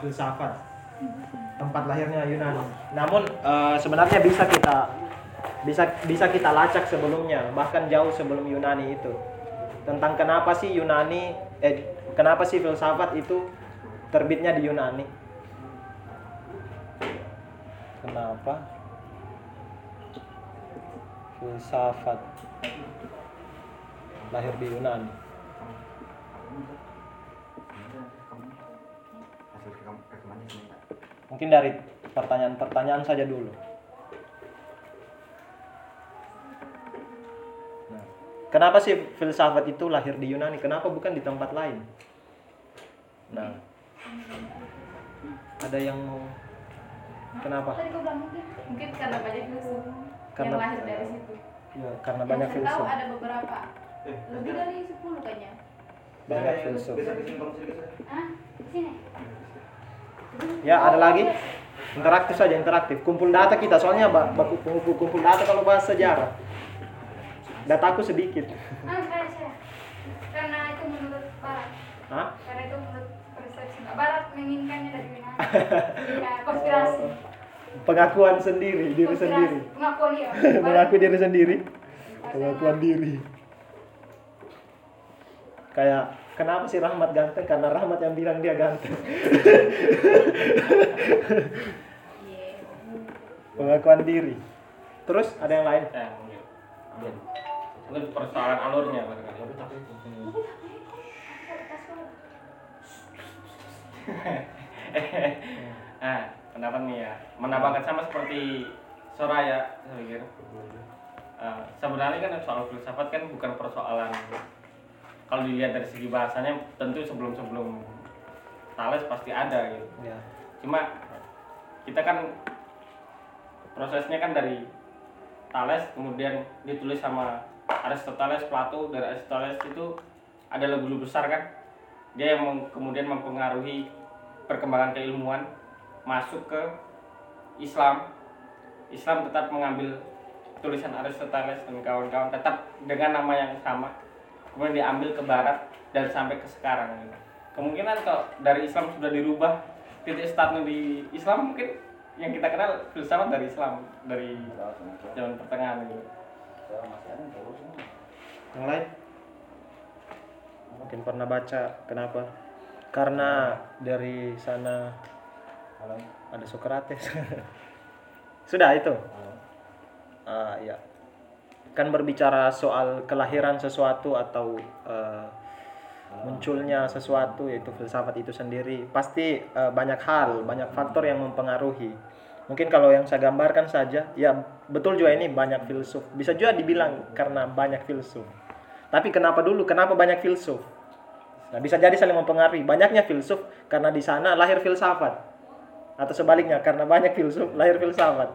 filsafat tempat lahirnya Yunani. Namun eh, sebenarnya bisa kita bisa bisa kita lacak sebelumnya, bahkan jauh sebelum Yunani itu. Tentang kenapa sih Yunani eh kenapa sih filsafat itu terbitnya di Yunani? Kenapa? Filsafat lahir di Yunani. Mungkin dari pertanyaan-pertanyaan saja dulu. Nah, kenapa sih filsafat itu lahir di Yunani? Kenapa bukan di tempat lain? Nah, ada yang mau kenapa? Tadi bilang mungkin mungkin karena banyak filsuf Karena- yang lahir dari situ. Ya, karena Yang banyak saya tahu filsuf. ada beberapa lebih dari 10 kayaknya. Banyak filsuf. Bisa sedikit? Di sini. Ya, ada lagi? Interaktif saja, interaktif. Kumpul data kita, soalnya ba- baku kumpul, kumpul data kalau bahas sejarah. Dataku sedikit. Karena itu menurut Barat. Hah? Karena itu menurut persepsi Barat menginginkannya dari Yunani. Ya, konspirasi. Pengakuan sendiri, diri Konspirasi. sendiri. Pengakuan dia. Mengaku diri sendiri. Pengakuan diri. Kayak kenapa sih Rahmat ganteng? Karena Rahmat yang bilang dia ganteng. Iya. Pengakuan diri. Terus ada yang lain? Eh, mungkin. Mungkin persoalan alurnya barangkali. Nah, pendapat nih ya. Menambahkan sama seperti Soraya, saya pikir. Eh, sebenarnya kan soal filsafat kan bukan persoalan kalau dilihat dari segi bahasanya tentu sebelum-sebelum Thales pasti ada gitu. Ya. Cuma kita kan prosesnya kan dari Thales kemudian ditulis sama Aristoteles, Plato dari Aristoteles itu ada lagu besar kan dia yang kemudian mempengaruhi perkembangan keilmuan masuk ke Islam Islam tetap mengambil tulisan Aristoteles dan kawan-kawan tetap dengan nama yang sama kemudian diambil ke barat dan sampai ke sekarang gitu. kemungkinan kalau dari Islam sudah dirubah titik startnya di Islam mungkin yang kita kenal filsafat dari Islam dari zaman pertengahan gitu. Yang lain? Mungkin pernah baca kenapa? Karena dari sana ada Socrates. Sudah itu. Ah ya. Kan berbicara soal kelahiran sesuatu atau eh, munculnya sesuatu yaitu filsafat itu sendiri pasti eh, banyak hal, banyak faktor yang mempengaruhi. Mungkin kalau yang saya gambarkan saja, ya betul juga ini banyak filsuf. Bisa juga dibilang karena banyak filsuf. Tapi kenapa dulu? Kenapa banyak filsuf? Nah, bisa jadi saling mempengaruhi. Banyaknya filsuf karena di sana lahir filsafat. Atau sebaliknya, karena banyak filsuf lahir filsafat.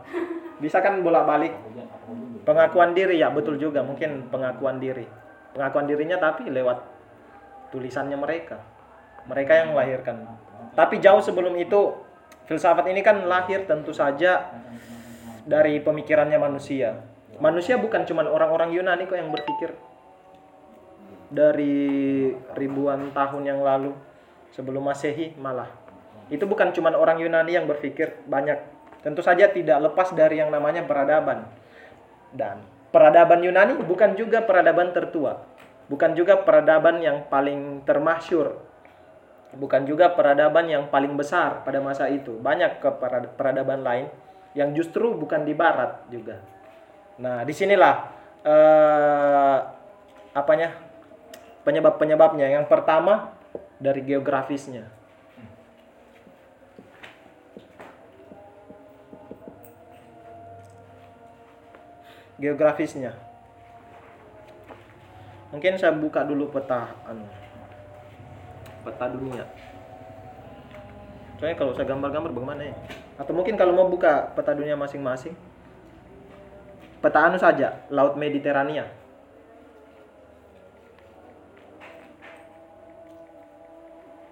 Bisa kan bolak-balik. Pengakuan diri ya betul juga, mungkin pengakuan diri. Pengakuan dirinya tapi lewat tulisannya mereka. Mereka yang melahirkan. Tapi jauh sebelum itu filsafat ini kan lahir tentu saja dari pemikirannya manusia. Manusia bukan cuma orang-orang Yunani kok yang berpikir dari ribuan tahun yang lalu sebelum Masehi malah. Itu bukan cuma orang Yunani yang berpikir banyak. Tentu saja tidak lepas dari yang namanya peradaban. Dan peradaban Yunani bukan juga peradaban tertua. Bukan juga peradaban yang paling termasyur. Bukan juga peradaban yang paling besar pada masa itu. Banyak ke perad- peradaban lain yang justru bukan di barat juga. Nah, di sinilah eh, apanya penyebab-penyebabnya. Yang pertama dari geografisnya. Geografisnya. Mungkin saya buka dulu peta anu. Peta dunia. Soalnya kalau saya gambar-gambar bagaimana ya? Atau mungkin kalau mau buka peta dunia masing-masing. Peta anu saja, Laut Mediterania.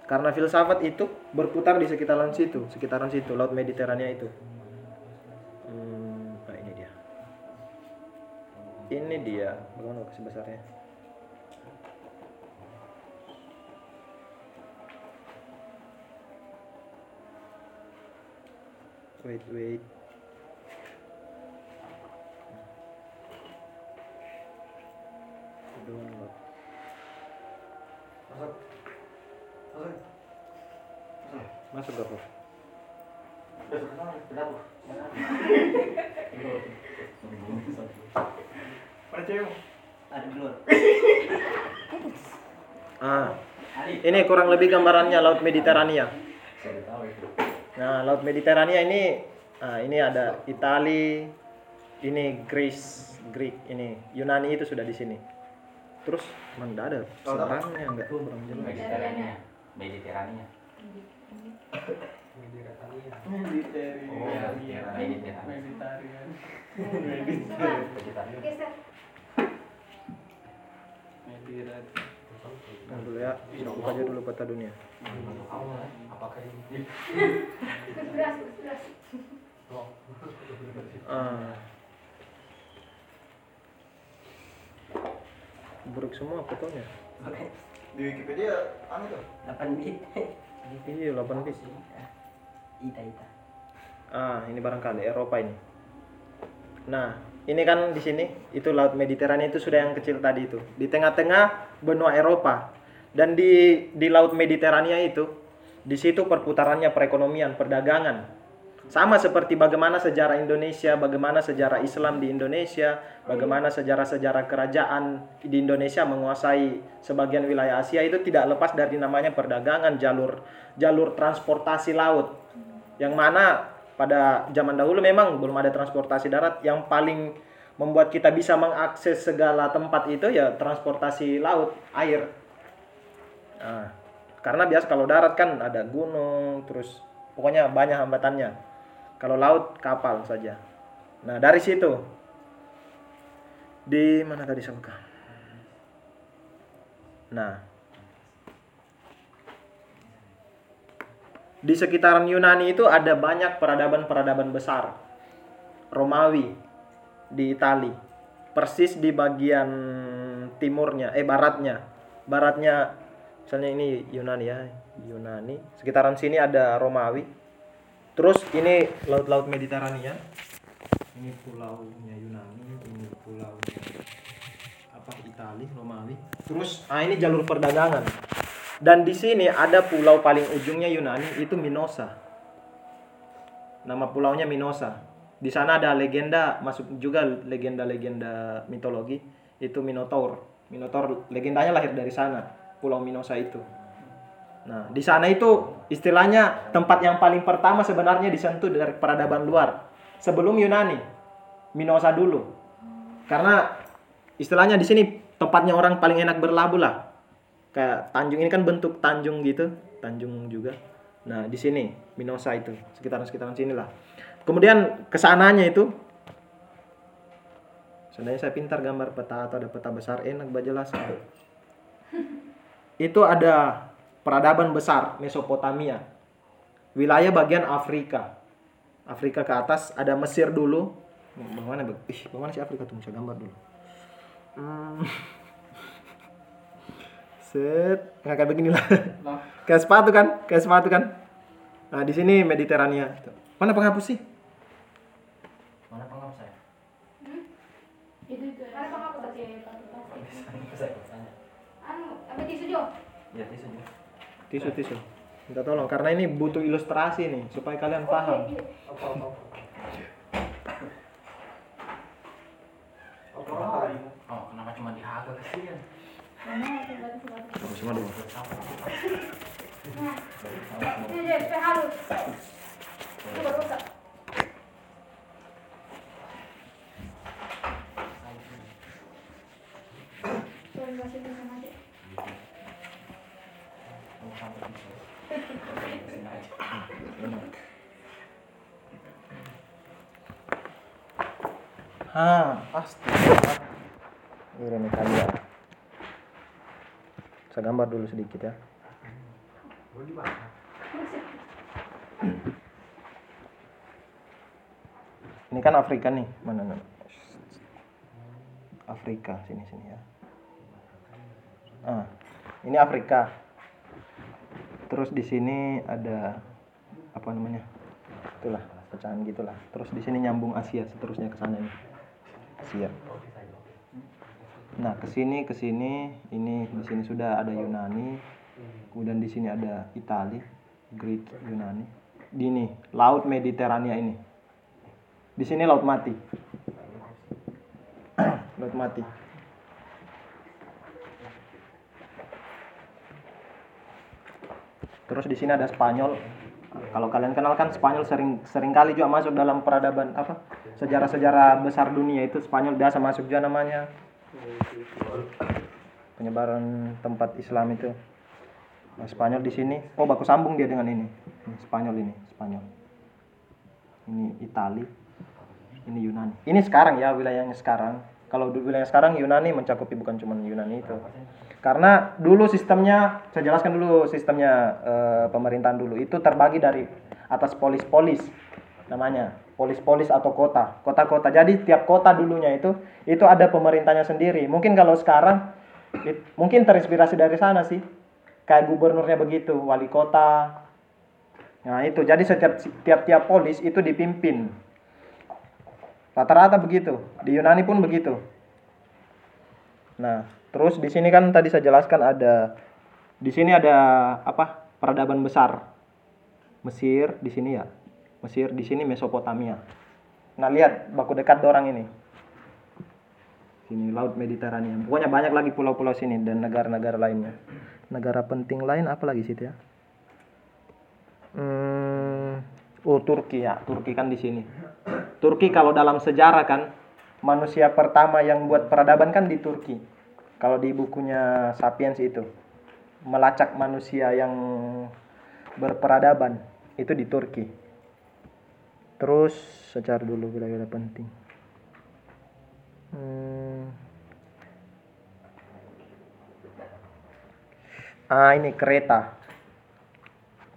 Karena filsafat itu berputar di sekitaran situ, sekitaran situ, Laut Mediterania itu. Ini dia, bagaimana kasih besarnya? wait wait download Masuk. Masuk. Masuk. masuk gak ah ini kurang lebih gambarannya laut Mediterania. Nah, Laut Mediterania ini ah, ini ada Itali, ini Greece, Greek, ini Yunani itu sudah di sini. Terus mana ada seberangnya enggak kurang jelas. Mediterania. Mediterania. Oh, Mediterania. Nah, dulu ya, dulu peta dunia. Apakah ini? Beras, beras. Ah. Buruk semua fotonya. Di Wikipedia anu tuh. 8 bit Iya, 8 bit. Ita ita Ah, ini barangkali Eropa ini. Nah, ini kan di sini itu Laut Mediterania itu sudah yang kecil tadi itu. Di tengah-tengah benua Eropa dan di di Laut Mediterania itu di situ perputarannya perekonomian, perdagangan. Sama seperti bagaimana sejarah Indonesia, bagaimana sejarah Islam di Indonesia, bagaimana sejarah-sejarah kerajaan di Indonesia menguasai sebagian wilayah Asia itu tidak lepas dari namanya perdagangan, jalur jalur transportasi laut. Yang mana pada zaman dahulu memang belum ada transportasi darat yang paling membuat kita bisa mengakses segala tempat itu ya transportasi laut, air. Nah, karena biasa kalau darat kan ada gunung, terus pokoknya banyak hambatannya. Kalau laut kapal saja. Nah, dari situ di mana tadi saya buka? Nah, di sekitaran Yunani itu ada banyak peradaban-peradaban besar. Romawi di Itali, persis di bagian timurnya, eh baratnya. Baratnya misalnya ini Yunani ya, Yunani. Sekitaran sini ada Romawi. Terus ini laut-laut Mediterania. Ini pulaunya Yunani, ini pulaunya apa Itali, Romawi. Terus ah ini jalur perdagangan. Dan di sini ada pulau paling ujungnya Yunani itu Minosa. Nama pulaunya Minosa. Di sana ada legenda masuk juga legenda-legenda mitologi itu Minotaur. Minotaur legendanya lahir dari sana, Pulau Minosa itu. Nah, di sana itu istilahnya tempat yang paling pertama sebenarnya disentuh dari peradaban luar. Sebelum Yunani, Minosa dulu. Karena istilahnya di sini tempatnya orang paling enak berlabuh lah. Kayak Tanjung ini kan bentuk tanjung gitu, Tanjung juga. Nah, di sini Minosa itu, sekitaran-sekitaran sini lah. Kemudian ke sananya itu Seandainya saya pintar gambar peta atau ada peta besar enak jelas. Itu ada peradaban besar Mesopotamia. Wilayah bagian Afrika. Afrika ke atas ada Mesir dulu. Bagaimana? Ih, bagaimana sih Afrika tuh? Saya gambar dulu. Hmm. Set, nggak kayak begini lah. kayak sepatu kan? Kayak sepatu kan? Nah, di sini Mediterania. Mana penghapus sih? mana penghapus saya Itu itu. Mana penghapus saya Anu, ambil tisu Jo. ya tisu juga Tisu, tisu. Minta tolong karena ini butuh ilustrasi nih supaya kalian paham. Oke, oh kenapa cuma di haga kesian Mana itu berarti seperti itu. Sama dulu. Nah, ini aja, supaya halus. Coba rusak. Coba dikasih ke sana aja. Ah, astaga. Ini kalian. Saya gambar dulu sedikit ya. Ini kan Afrika nih, mana mana? Afrika sini sini ya. Ah, ini Afrika. Terus di sini ada apa namanya? itulah pecahan gitulah terus di sini nyambung Asia seterusnya ke sana ini Asia nah ke sini ke sini ini di sini sudah ada Yunani. Kemudian di sini ada Itali Greek Yunani. Di ini laut Mediterania ini. Di sini laut mati. Laut mati. Terus di sini ada Spanyol. Kalau kalian kenal kan Spanyol sering sering kali juga masuk dalam peradaban apa sejarah-sejarah besar dunia itu. Spanyol biasa masuk juga namanya penyebaran tempat Islam itu. Nah, Spanyol di sini. Oh baku sambung dia dengan ini. Ini Spanyol ini Spanyol. Ini Itali ini Yunani. Ini sekarang ya wilayahnya sekarang. Kalau wilayah sekarang Yunani mencakupi bukan cuma Yunani itu. Karena dulu sistemnya saya jelaskan dulu sistemnya eh, pemerintahan dulu. Itu terbagi dari atas polis-polis namanya polis-polis atau kota kota-kota. Jadi tiap kota dulunya itu itu ada pemerintahnya sendiri. Mungkin kalau sekarang it- mungkin terinspirasi dari sana sih. Kayak gubernurnya begitu wali kota. Nah itu. Jadi setiap tiap-tiap polis itu dipimpin. Rata-rata begitu. Di Yunani pun begitu. Nah, terus di sini kan tadi saya jelaskan ada di sini ada apa? Peradaban besar. Mesir di sini ya. Mesir di sini Mesopotamia. Nah, lihat baku dekat orang ini. Sini laut Mediterania. Pokoknya banyak lagi pulau-pulau sini dan negara-negara lainnya. Negara penting lain apa lagi situ ya? Hmm, oh Turki ya, Turki kan di sini. Turki kalau dalam sejarah kan manusia pertama yang buat peradaban kan di Turki. Kalau di bukunya Sapiens itu melacak manusia yang berperadaban itu di Turki. Terus secara dulu wilayah penting. Hmm. Ah ini kereta.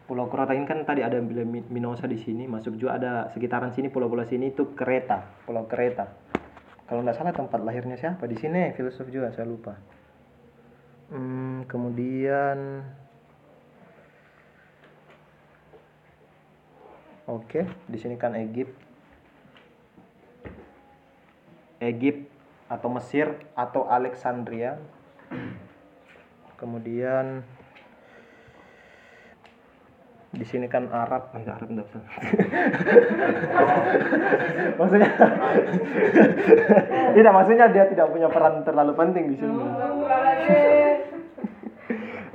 Pulau Kreta ini kan tadi ada Minosa di sini, masuk juga ada sekitaran sini pulau-pulau sini itu kereta, Pulau Kereta. Kalau nggak salah tempat lahirnya siapa di sini filosof juga saya lupa. Hmm, kemudian Oke, di sini kan Egypt. Egypt atau Mesir atau Alexandria. Kemudian di sini kan Arab, eh Arab enggak usah. maksudnya tidak maksudnya dia tidak punya peran terlalu penting di sini.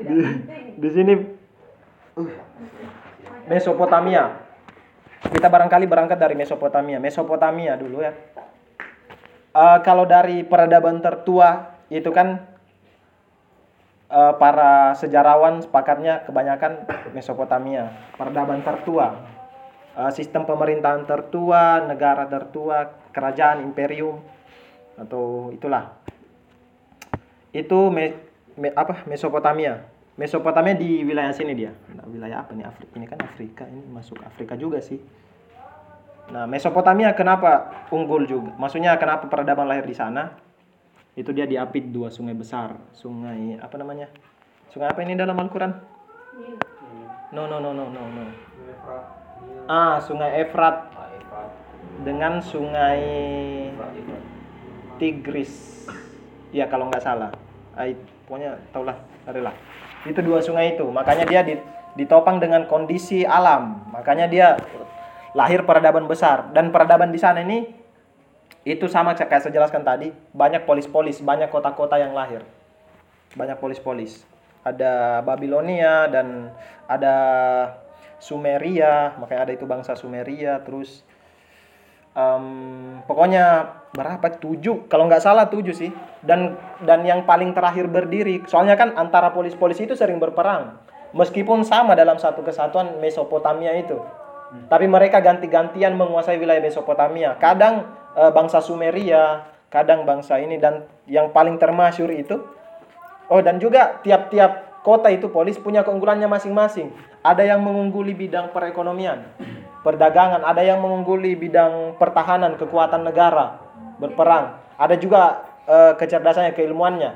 di, di sini uh, Mesopotamia. Kita barangkali berangkat dari Mesopotamia. Mesopotamia dulu ya. Eh, kalau dari peradaban tertua itu kan eh, para sejarawan sepakatnya kebanyakan Mesopotamia, peradaban tertua, Eh, sistem pemerintahan tertua, negara tertua, kerajaan imperium atau itulah. Itu me- me- apa Mesopotamia. Mesopotamia di wilayah sini dia. Nah, wilayah apa nih Afrika? Ini kan Afrika, ini masuk Afrika juga sih. Nah, Mesopotamia kenapa unggul juga? Maksudnya kenapa peradaban lahir di sana? Itu dia diapit dua sungai besar. Sungai apa namanya? Sungai apa ini dalam Al-Qur'an? No, no, no, no, no, no. Ah, Sungai Efrat dengan Sungai Tigris. Ya kalau nggak salah. Ah, it- pokoknya taulah, adalah. Itu dua sungai itu. Makanya dia di- ditopang dengan kondisi alam. Makanya dia lahir peradaban besar dan peradaban di sana ini itu sama kayak saya jelaskan tadi, banyak polis-polis, banyak kota-kota yang lahir. Banyak polis-polis. Ada Babilonia dan ada Sumeria, makanya ada itu bangsa Sumeria, terus em, pokoknya berapa? Tujuh. Kalau nggak salah tujuh sih. Dan dan yang paling terakhir berdiri. Soalnya kan antara polis-polis itu sering berperang. Meskipun sama dalam satu kesatuan Mesopotamia itu. Tapi mereka ganti-gantian menguasai wilayah Mesopotamia. Kadang eh, bangsa Sumeria kadang bangsa ini. Dan yang paling termasyur itu Oh dan juga tiap-tiap kota itu polis punya keunggulannya masing-masing. Ada yang mengungguli bidang perekonomian, perdagangan, ada yang mengungguli bidang pertahanan, kekuatan negara, berperang. Ada juga eh, kecerdasannya, keilmuannya.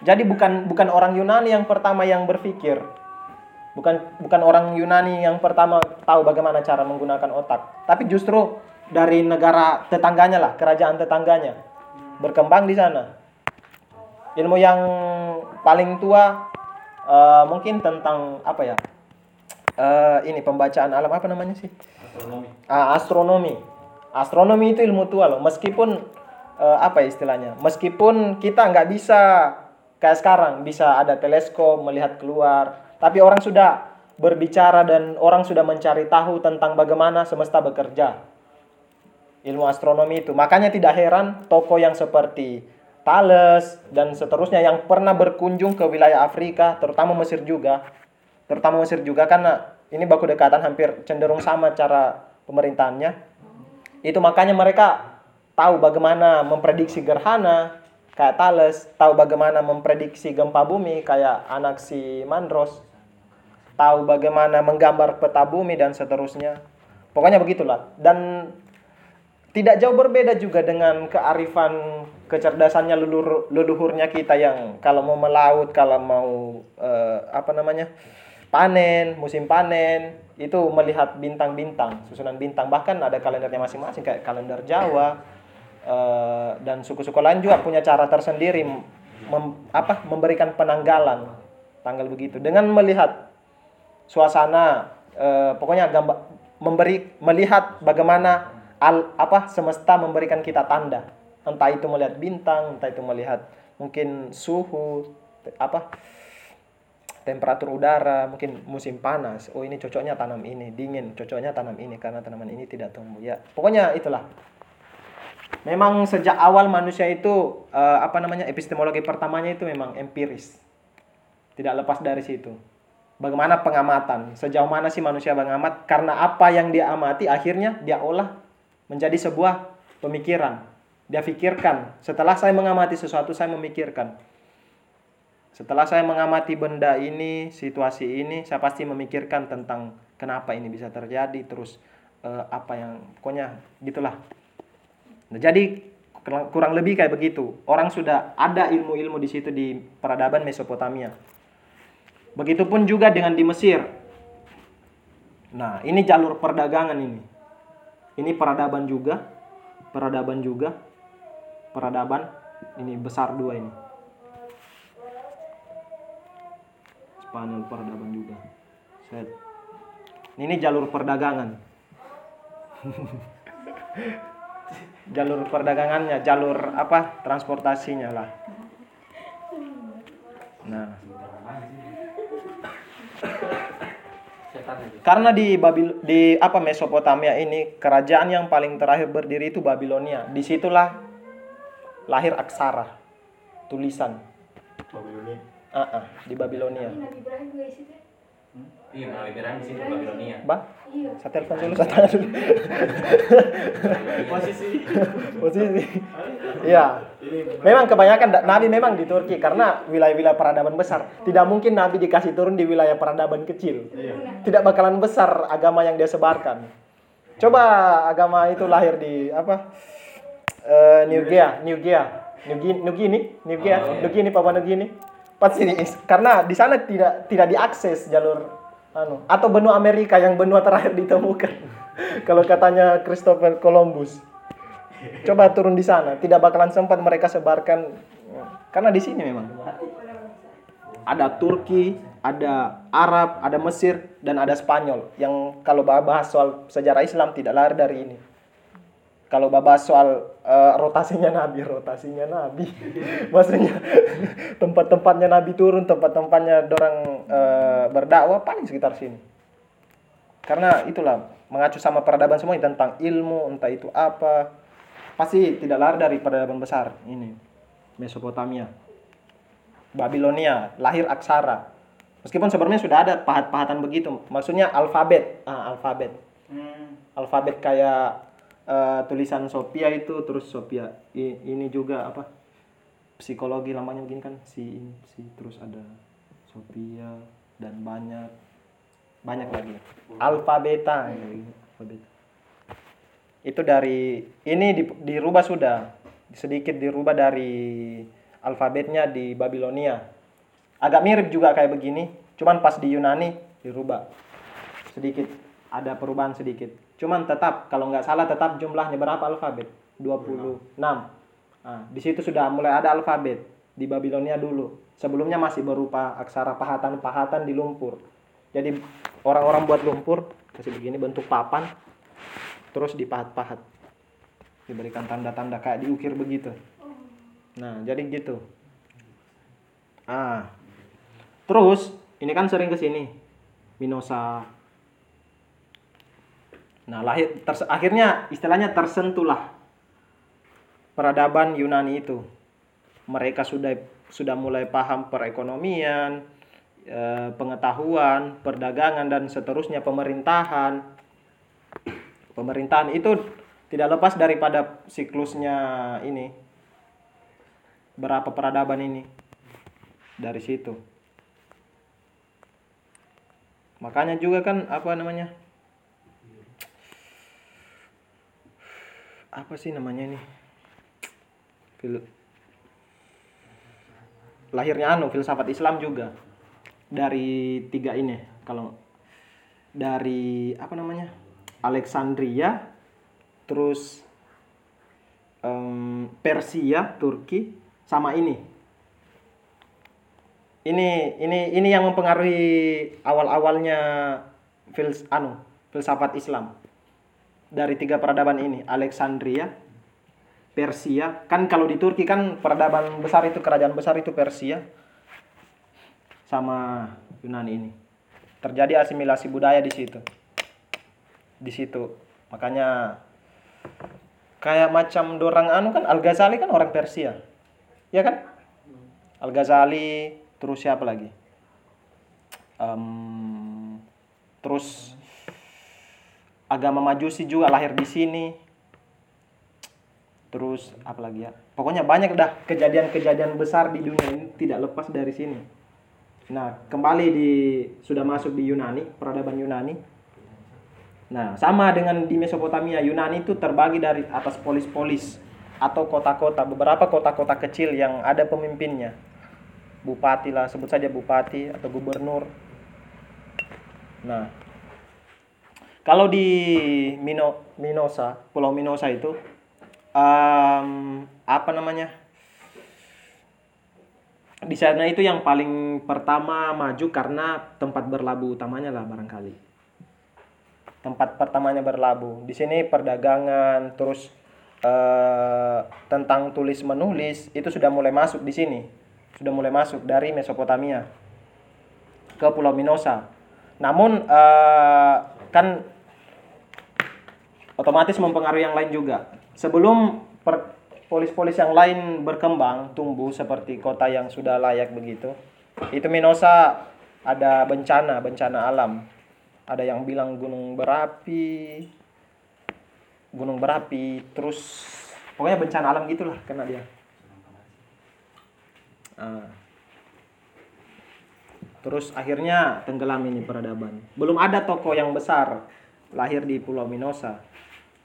Jadi bukan bukan orang Yunani yang pertama yang berpikir. Bukan bukan orang Yunani yang pertama tahu bagaimana cara menggunakan otak, tapi justru dari negara tetangganya lah, kerajaan tetangganya berkembang di sana. Ilmu yang paling tua eh, mungkin tentang apa ya? Eh, ini pembacaan alam apa namanya sih? Astronomi. Ah, astronomi. Astronomi itu ilmu tua loh. Meskipun eh, apa ya istilahnya? Meskipun kita nggak bisa kayak sekarang bisa ada teleskop melihat keluar, tapi orang sudah berbicara dan orang sudah mencari tahu tentang bagaimana semesta bekerja. Ilmu astronomi itu. Makanya tidak heran tokoh yang seperti Thales dan seterusnya yang pernah berkunjung ke wilayah Afrika, terutama Mesir juga, terutama Mesir juga karena ini baku dekatan hampir cenderung sama cara pemerintahannya. Itu makanya mereka tahu bagaimana memprediksi gerhana kayak Thales, tahu bagaimana memprediksi gempa bumi kayak anak si Mandros, tahu bagaimana menggambar peta bumi dan seterusnya. Pokoknya begitulah. Dan tidak jauh berbeda juga dengan kearifan kecerdasannya leluhur, leluhurnya kita yang kalau mau melaut, kalau mau eh, apa namanya? panen, musim panen itu melihat bintang-bintang, susunan bintang. Bahkan ada kalendernya masing-masing kayak kalender Jawa eh, dan suku-suku lain juga punya cara tersendiri mem- apa memberikan penanggalan tanggal begitu. Dengan melihat suasana eh, pokoknya gambar memberi melihat bagaimana al, apa semesta memberikan kita tanda. Entah itu melihat bintang entah itu melihat mungkin suhu apa temperatur udara mungkin musim panas. Oh ini cocoknya tanam ini dingin cocoknya tanam ini karena tanaman ini tidak tumbuh. Ya pokoknya itulah. Memang sejak awal manusia itu eh, apa namanya epistemologi pertamanya itu memang empiris. Tidak lepas dari situ. Bagaimana pengamatan? Sejauh mana sih manusia mengamat? Karena apa yang dia amati akhirnya dia olah menjadi sebuah pemikiran. Dia pikirkan setelah saya mengamati sesuatu saya memikirkan setelah saya mengamati benda ini situasi ini saya pasti memikirkan tentang kenapa ini bisa terjadi terus eh, apa yang pokoknya gitulah nah, jadi kurang- lebih kayak begitu orang sudah ada ilmu-ilmu di situ di peradaban Mesopotamia Begitupun juga dengan di Mesir. Nah, ini jalur perdagangan ini. Ini peradaban juga, peradaban juga, peradaban ini besar dua ini. Spanyol peradaban juga. Set. Ini jalur perdagangan. jalur perdagangannya, jalur apa? Transportasinya lah. Nah, Karena di Babil di apa Mesopotamia ini kerajaan yang paling terakhir berdiri itu Babilonia. Di situlah lahir aksara, tulisan. Ah, ah, di Babilonia. Nabi Ibrahim juga di situ. Iya, Nabi Ibrahim di situ Babilonia. Bah, Iya. saya telepon dulu, saya tanya dulu. Posisi. Posisi. Iya. Memang kebanyakan Nabi memang di Turki karena wilayah-wilayah peradaban besar. Tidak mungkin Nabi dikasih turun di wilayah peradaban kecil. Tidak bakalan besar agama yang dia sebarkan. Coba agama itu lahir di apa? Eh, New Guinea, New Guinea, New Guinea, New Guinea, New Guinea, New Guinea, Papua New Guinea. Pasti di, karena di sana tidak tidak diakses jalur anu atau benua Amerika yang benua terakhir ditemukan. Kalau katanya Christopher Columbus. Coba turun di sana, tidak bakalan sempat mereka sebarkan karena di sini memang ada Turki, ada Arab, ada Mesir dan ada Spanyol yang kalau bahas soal sejarah Islam tidak lahir dari ini. Kalau bahas soal eh, rotasinya Nabi, rotasinya Nabi, maksudnya tempat-tempatnya Nabi turun, tempat-tempatnya dorang eh, berdakwah paling sekitar sini. Karena itulah mengacu sama peradaban semua tentang ilmu, entah itu apa, pasti tidak lahir dari peradaban besar ini. Mesopotamia. Babilonia, lahir aksara. Meskipun sebenarnya sudah ada pahat-pahatan begitu, maksudnya alfabet, ah, alfabet, alfabet kayak eh, tulisan Sophia itu, terus Sophia I- ini juga apa? Psikologi lamanya begini kan, si si terus ada Sophia dan banyak banyak lagi. Alfabeta, alfabeta. Itu dari ini di- dirubah sudah sedikit dirubah dari alfabetnya di Babilonia. Agak mirip juga kayak begini, cuman pas di Yunani dirubah sedikit ada perubahan sedikit cuman tetap kalau nggak salah tetap jumlahnya berapa alfabet? 26 nah, di situ sudah mulai ada alfabet di Babilonia dulu. Sebelumnya masih berupa aksara pahatan-pahatan di lumpur. Jadi orang-orang buat lumpur kasih begini bentuk papan terus dipahat-pahat. Diberikan tanda-tanda kayak diukir begitu. Nah jadi gitu. Ah. Terus ini kan sering ke sini Minosa nah lahir ters- akhirnya istilahnya tersentuhlah peradaban Yunani itu. Mereka sudah sudah mulai paham perekonomian eh, pengetahuan perdagangan dan seterusnya pemerintahan. Pemerintahan itu tidak lepas daripada siklusnya ini. Berapa peradaban ini? Dari situ. Makanya juga kan apa namanya apa sih namanya ini? Fil lahirnya anu filsafat Islam juga. Dari tiga ini kalau dari apa namanya? Alexandria terus em, Persia Turki sama ini. Ini ini ini yang mempengaruhi awal-awalnya fils anu filsafat Islam dari tiga peradaban ini Alexandria Persia. Kan kalau di Turki kan peradaban besar itu kerajaan besar itu Persia sama Yunani ini. Terjadi asimilasi budaya di situ. Di situ. Makanya kayak macam dorang anu kan Al Ghazali kan orang Persia. Ya kan? Al Ghazali terus siapa lagi? Em, terus agama Majusi juga lahir di sini. Terus apa lagi ya? Pokoknya banyak dah kejadian-kejadian besar di dunia ini tidak lepas dari sini. Nah kembali di sudah masuk di Yunani peradaban Yunani. Nah sama dengan di Mesopotamia Yunani itu terbagi dari atas polis-polis atau kota-kota beberapa kota-kota kecil yang ada pemimpinnya. Bupati lah sebut saja bupati atau gubernur. Nah kalau di Mino, Minosa Pulau Minosa itu em, apa namanya? Di sana itu yang paling pertama maju karena tempat berlabuh utamanya lah barangkali. Tempat pertamanya berlabuh. Di sini perdagangan terus eh, tentang tulis menulis itu sudah mulai masuk di sini. Sudah mulai masuk dari Mesopotamia ke Pulau Minosa. Namun eh, kan otomatis mempengaruhi yang lain juga. Sebelum polis-polis yang lain berkembang, tumbuh seperti kota yang sudah layak begitu, itu Minosa ada bencana, bencana alam. Ada yang bilang gunung berapi, gunung berapi, terus pokoknya bencana alam gitulah kena dia. Ah. Terus akhirnya tenggelam ini peradaban. Belum ada toko yang besar lahir di Pulau Minosa.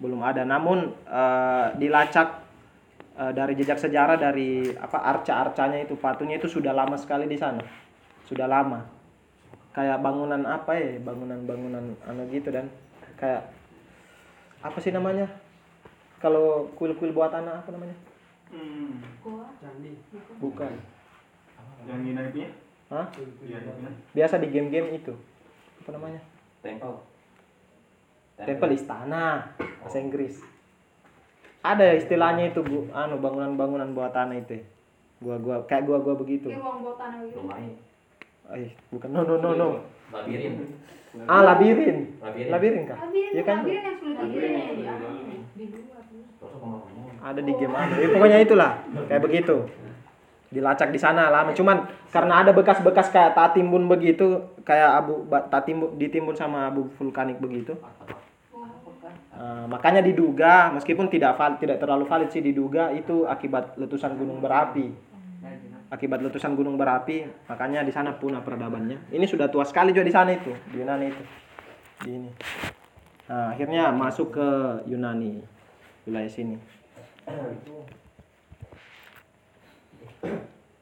Belum ada. Namun eh, dilacak eh, dari jejak sejarah dari apa arca-arcanya itu patungnya itu sudah lama sekali di sana. Sudah lama. Kayak bangunan apa ya? Bangunan-bangunan anu gitu dan kayak apa sih namanya? Kalau kuil-kuil buatan apa namanya? Hmm. Bukan. Yang Yunani punya? Hah? Iya. Biasa di game-game itu. Apa namanya? Temple. Temple istana bahasa Inggris. Ada istilahnya itu bu, anu bangunan-bangunan buatan itu. Gua gua kayak gua gua begitu. Kayak uang buat tanah gitu. Eh, bukan no no no no. Labirin. Ah, labirin. Labirin. Labirin kah? Labirin, Iya kan? labirin yang sulit Labirin ya. ngomong. Ada di game anu. Ya, pokoknya itulah. Kayak begitu. Dilacak di sana lama. Cuman karena ada bekas-bekas kayak tatimbun begitu, kayak abu ba- tatimbun ditimbun sama abu vulkanik begitu. Eh, makanya diduga meskipun tidak val- tidak terlalu valid sih diduga itu akibat letusan gunung berapi. Akibat letusan gunung berapi, makanya di sana punah peradabannya. Ini sudah tua sekali juga di sana itu, di Yunani itu. Di ini. Nah, akhirnya masuk ke Yunani wilayah sini.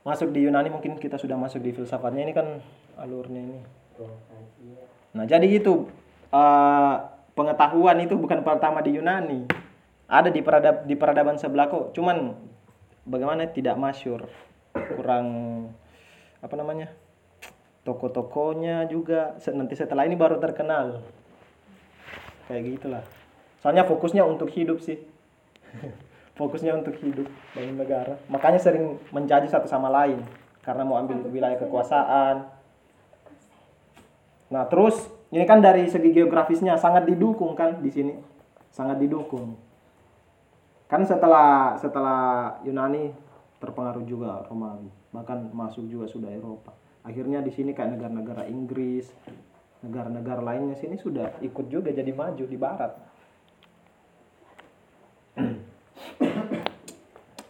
Masuk di Yunani mungkin kita sudah masuk di filsafatnya ini kan alurnya ini. Nah, jadi itu eh, pengetahuan itu bukan pertama di Yunani. Ada di peradab di peradaban sebelah kok. Cuman bagaimana tidak masyur. Kurang apa namanya? Toko-tokonya juga nanti setelah ini baru terkenal. Kayak gitulah. Soalnya fokusnya untuk hidup sih. fokusnya untuk hidup bangun negara. Makanya sering menjadi satu sama lain karena mau ambil wilayah kekuasaan. Nah, terus ini kan dari segi geografisnya sangat didukung kan di sini. Sangat didukung. Kan setelah setelah Yunani terpengaruh juga Romawi, bahkan masuk juga sudah Eropa. Akhirnya di sini kayak negara-negara Inggris, negara-negara lainnya sini sudah ikut juga jadi maju di barat.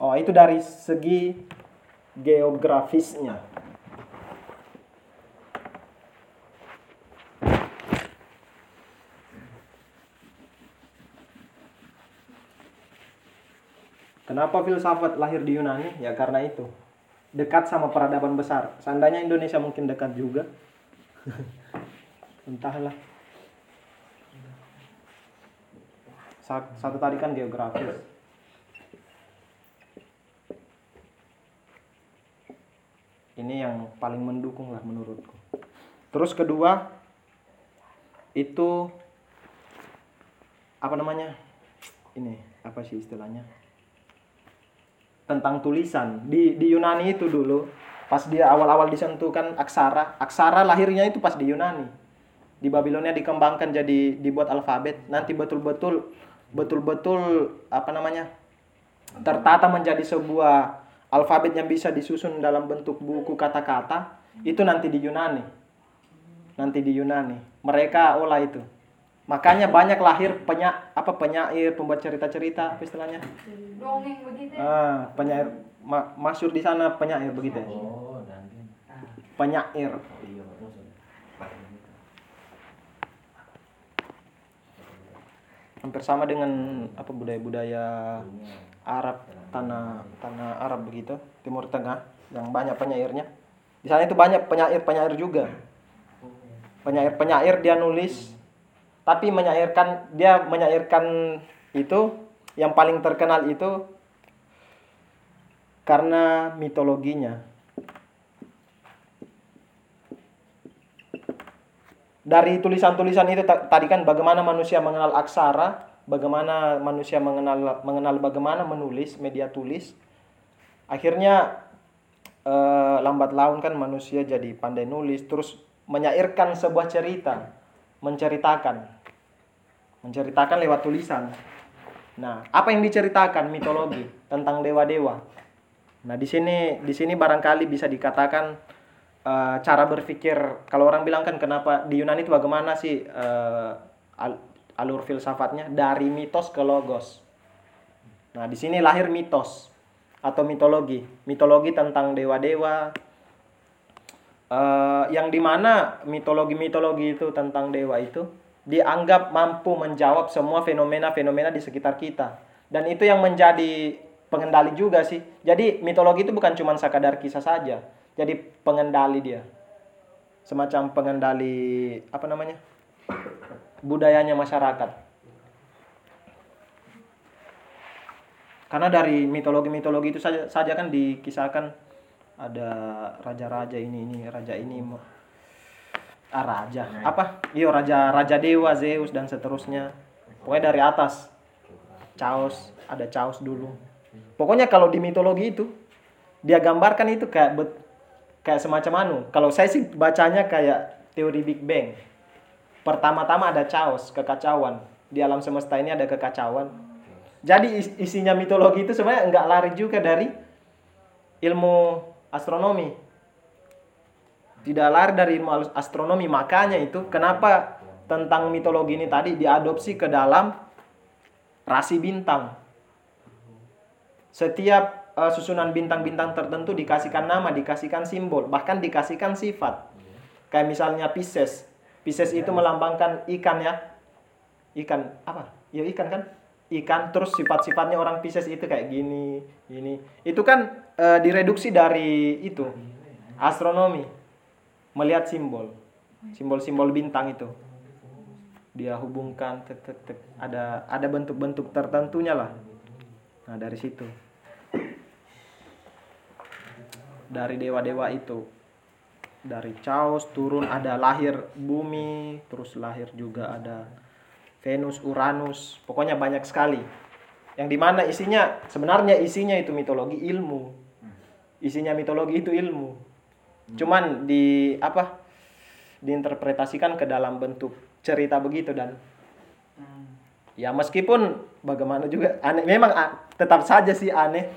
Oh, itu dari segi geografisnya. Kenapa filsafat lahir di Yunani? Ya karena itu. Dekat sama peradaban besar. Seandainya Indonesia mungkin dekat juga. Entahlah. Sa- Satu tadi kan geografis. Ini yang paling mendukung lah menurutku. Terus kedua itu apa namanya? Ini apa sih istilahnya? Tentang tulisan. Di di Yunani itu dulu pas dia awal-awal disentuhkan aksara aksara lahirnya itu pas di Yunani. Di Babilonia dikembangkan jadi dibuat alfabet. Nanti betul-betul betul-betul apa namanya tertata menjadi sebuah alfabet yang bisa disusun dalam bentuk buku kata-kata itu nanti di Yunani. Nanti di Yunani. Mereka olah itu makanya banyak lahir penyak apa penyair pembuat cerita-cerita apa istilahnya dongeng begitu. Ah, penyair ma masyur di sana penyair begitu ya? Oh, dan Penyair. iya terus. Hampir sama dengan apa budaya-budaya Arab, tanah tanah Arab begitu, Timur Tengah yang banyak penyairnya. Di sana itu banyak penyair-penyair juga. Penyair-penyair dia nulis tapi menyairkan dia menyairkan itu yang paling terkenal itu karena mitologinya. Dari tulisan-tulisan itu ta- tadi kan bagaimana manusia mengenal aksara, bagaimana manusia mengenal mengenal bagaimana menulis media tulis. Akhirnya eh, lambat laun kan manusia jadi pandai nulis, terus menyairkan sebuah cerita, menceritakan, menceritakan lewat tulisan. Nah, apa yang diceritakan mitologi tentang dewa-dewa. Nah, di sini di sini barangkali bisa dikatakan eh, cara berpikir kalau orang bilang kan kenapa di Yunani itu bagaimana sih al- alur filsafatnya dari mitos ke logos. Nah, di sini lahir mitos atau mitologi. Mitologi tentang dewa-dewa eh, yang di mana mitologi-mitologi itu tentang dewa itu dianggap mampu menjawab semua fenomena-fenomena di sekitar kita. Dan itu yang menjadi pengendali juga sih. Jadi mitologi itu bukan cuma sekadar kisah saja. Jadi pengendali dia. Semacam pengendali apa namanya? budayanya masyarakat. Karena dari mitologi-mitologi itu saja saja kan dikisahkan ada raja-raja ini ini raja ini mo- ah raja. Apa? Iya raja raja dewa Zeus dan seterusnya. Pokoknya dari atas. Chaos ada Chaos dulu. Pokoknya kalau di mitologi itu dia gambarkan itu kayak bet, kayak semacam anu. Kalau saya sih bacanya kayak teori Big Bang. Pertama-tama ada Chaos kekacauan. Di alam semesta ini ada kekacauan. Jadi is- isinya mitologi itu sebenarnya nggak lari juga dari ilmu astronomi. Tidak lari dari ilmu astronomi. Makanya itu kenapa tentang mitologi ini tadi diadopsi ke dalam rasi bintang. Setiap eh, susunan bintang-bintang tertentu dikasihkan nama dikasihkan simbol bahkan dikasihkan sifat. Kayak misalnya Pisces. Pisces itu melambangkan ikan ya. Ikan apa? Ya ikan kan ikan terus sifat-sifatnya orang Pisces itu kayak gini gini. Itu kan eh, direduksi dari itu astronomi. Melihat simbol simbol-simbol bintang itu. Dia hubungkan tek, tek, tek. ada ada bentuk-bentuk tertentunya lah. Nah dari situ. Dari dewa-dewa itu. Dari Chaos turun ada lahir bumi terus lahir juga ada Venus Uranus pokoknya banyak sekali. Yang di mana isinya sebenarnya isinya itu mitologi ilmu. Isinya mitologi itu ilmu. Cuman di apa diinterpretasikan ke dalam bentuk cerita begitu dan. Ya meskipun bagaimana juga aneh memang a- tetap saja sih aneh.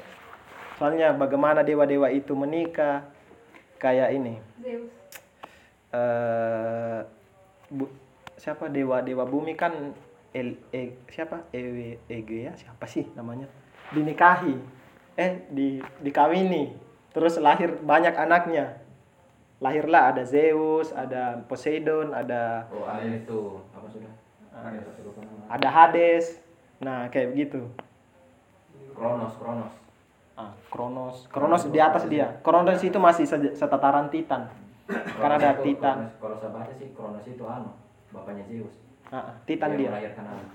Soalnya bagaimana dewa-dewa itu menikah kayak ini. Zeus. bu, siapa? Dewa dewa bumi kan El, e, siapa? Ewe Ege ya? Siapa sih namanya? Dinikahi. Eh di dikawini. Terus lahir banyak anaknya. Lahirlah ada Zeus ada Poseidon ada Oh, ada itu apa sudah? Ah. Ada Hades. Nah kayak begitu Kronos, Kronos. ah Kronos. Kronos di atas dia. Kronos itu masih se- setataran Titan. Karena ada Titan. Kronos- baca sih Kronos itu anu, bapaknya Zeus. ah, ah, Titan dia melahirkan anu.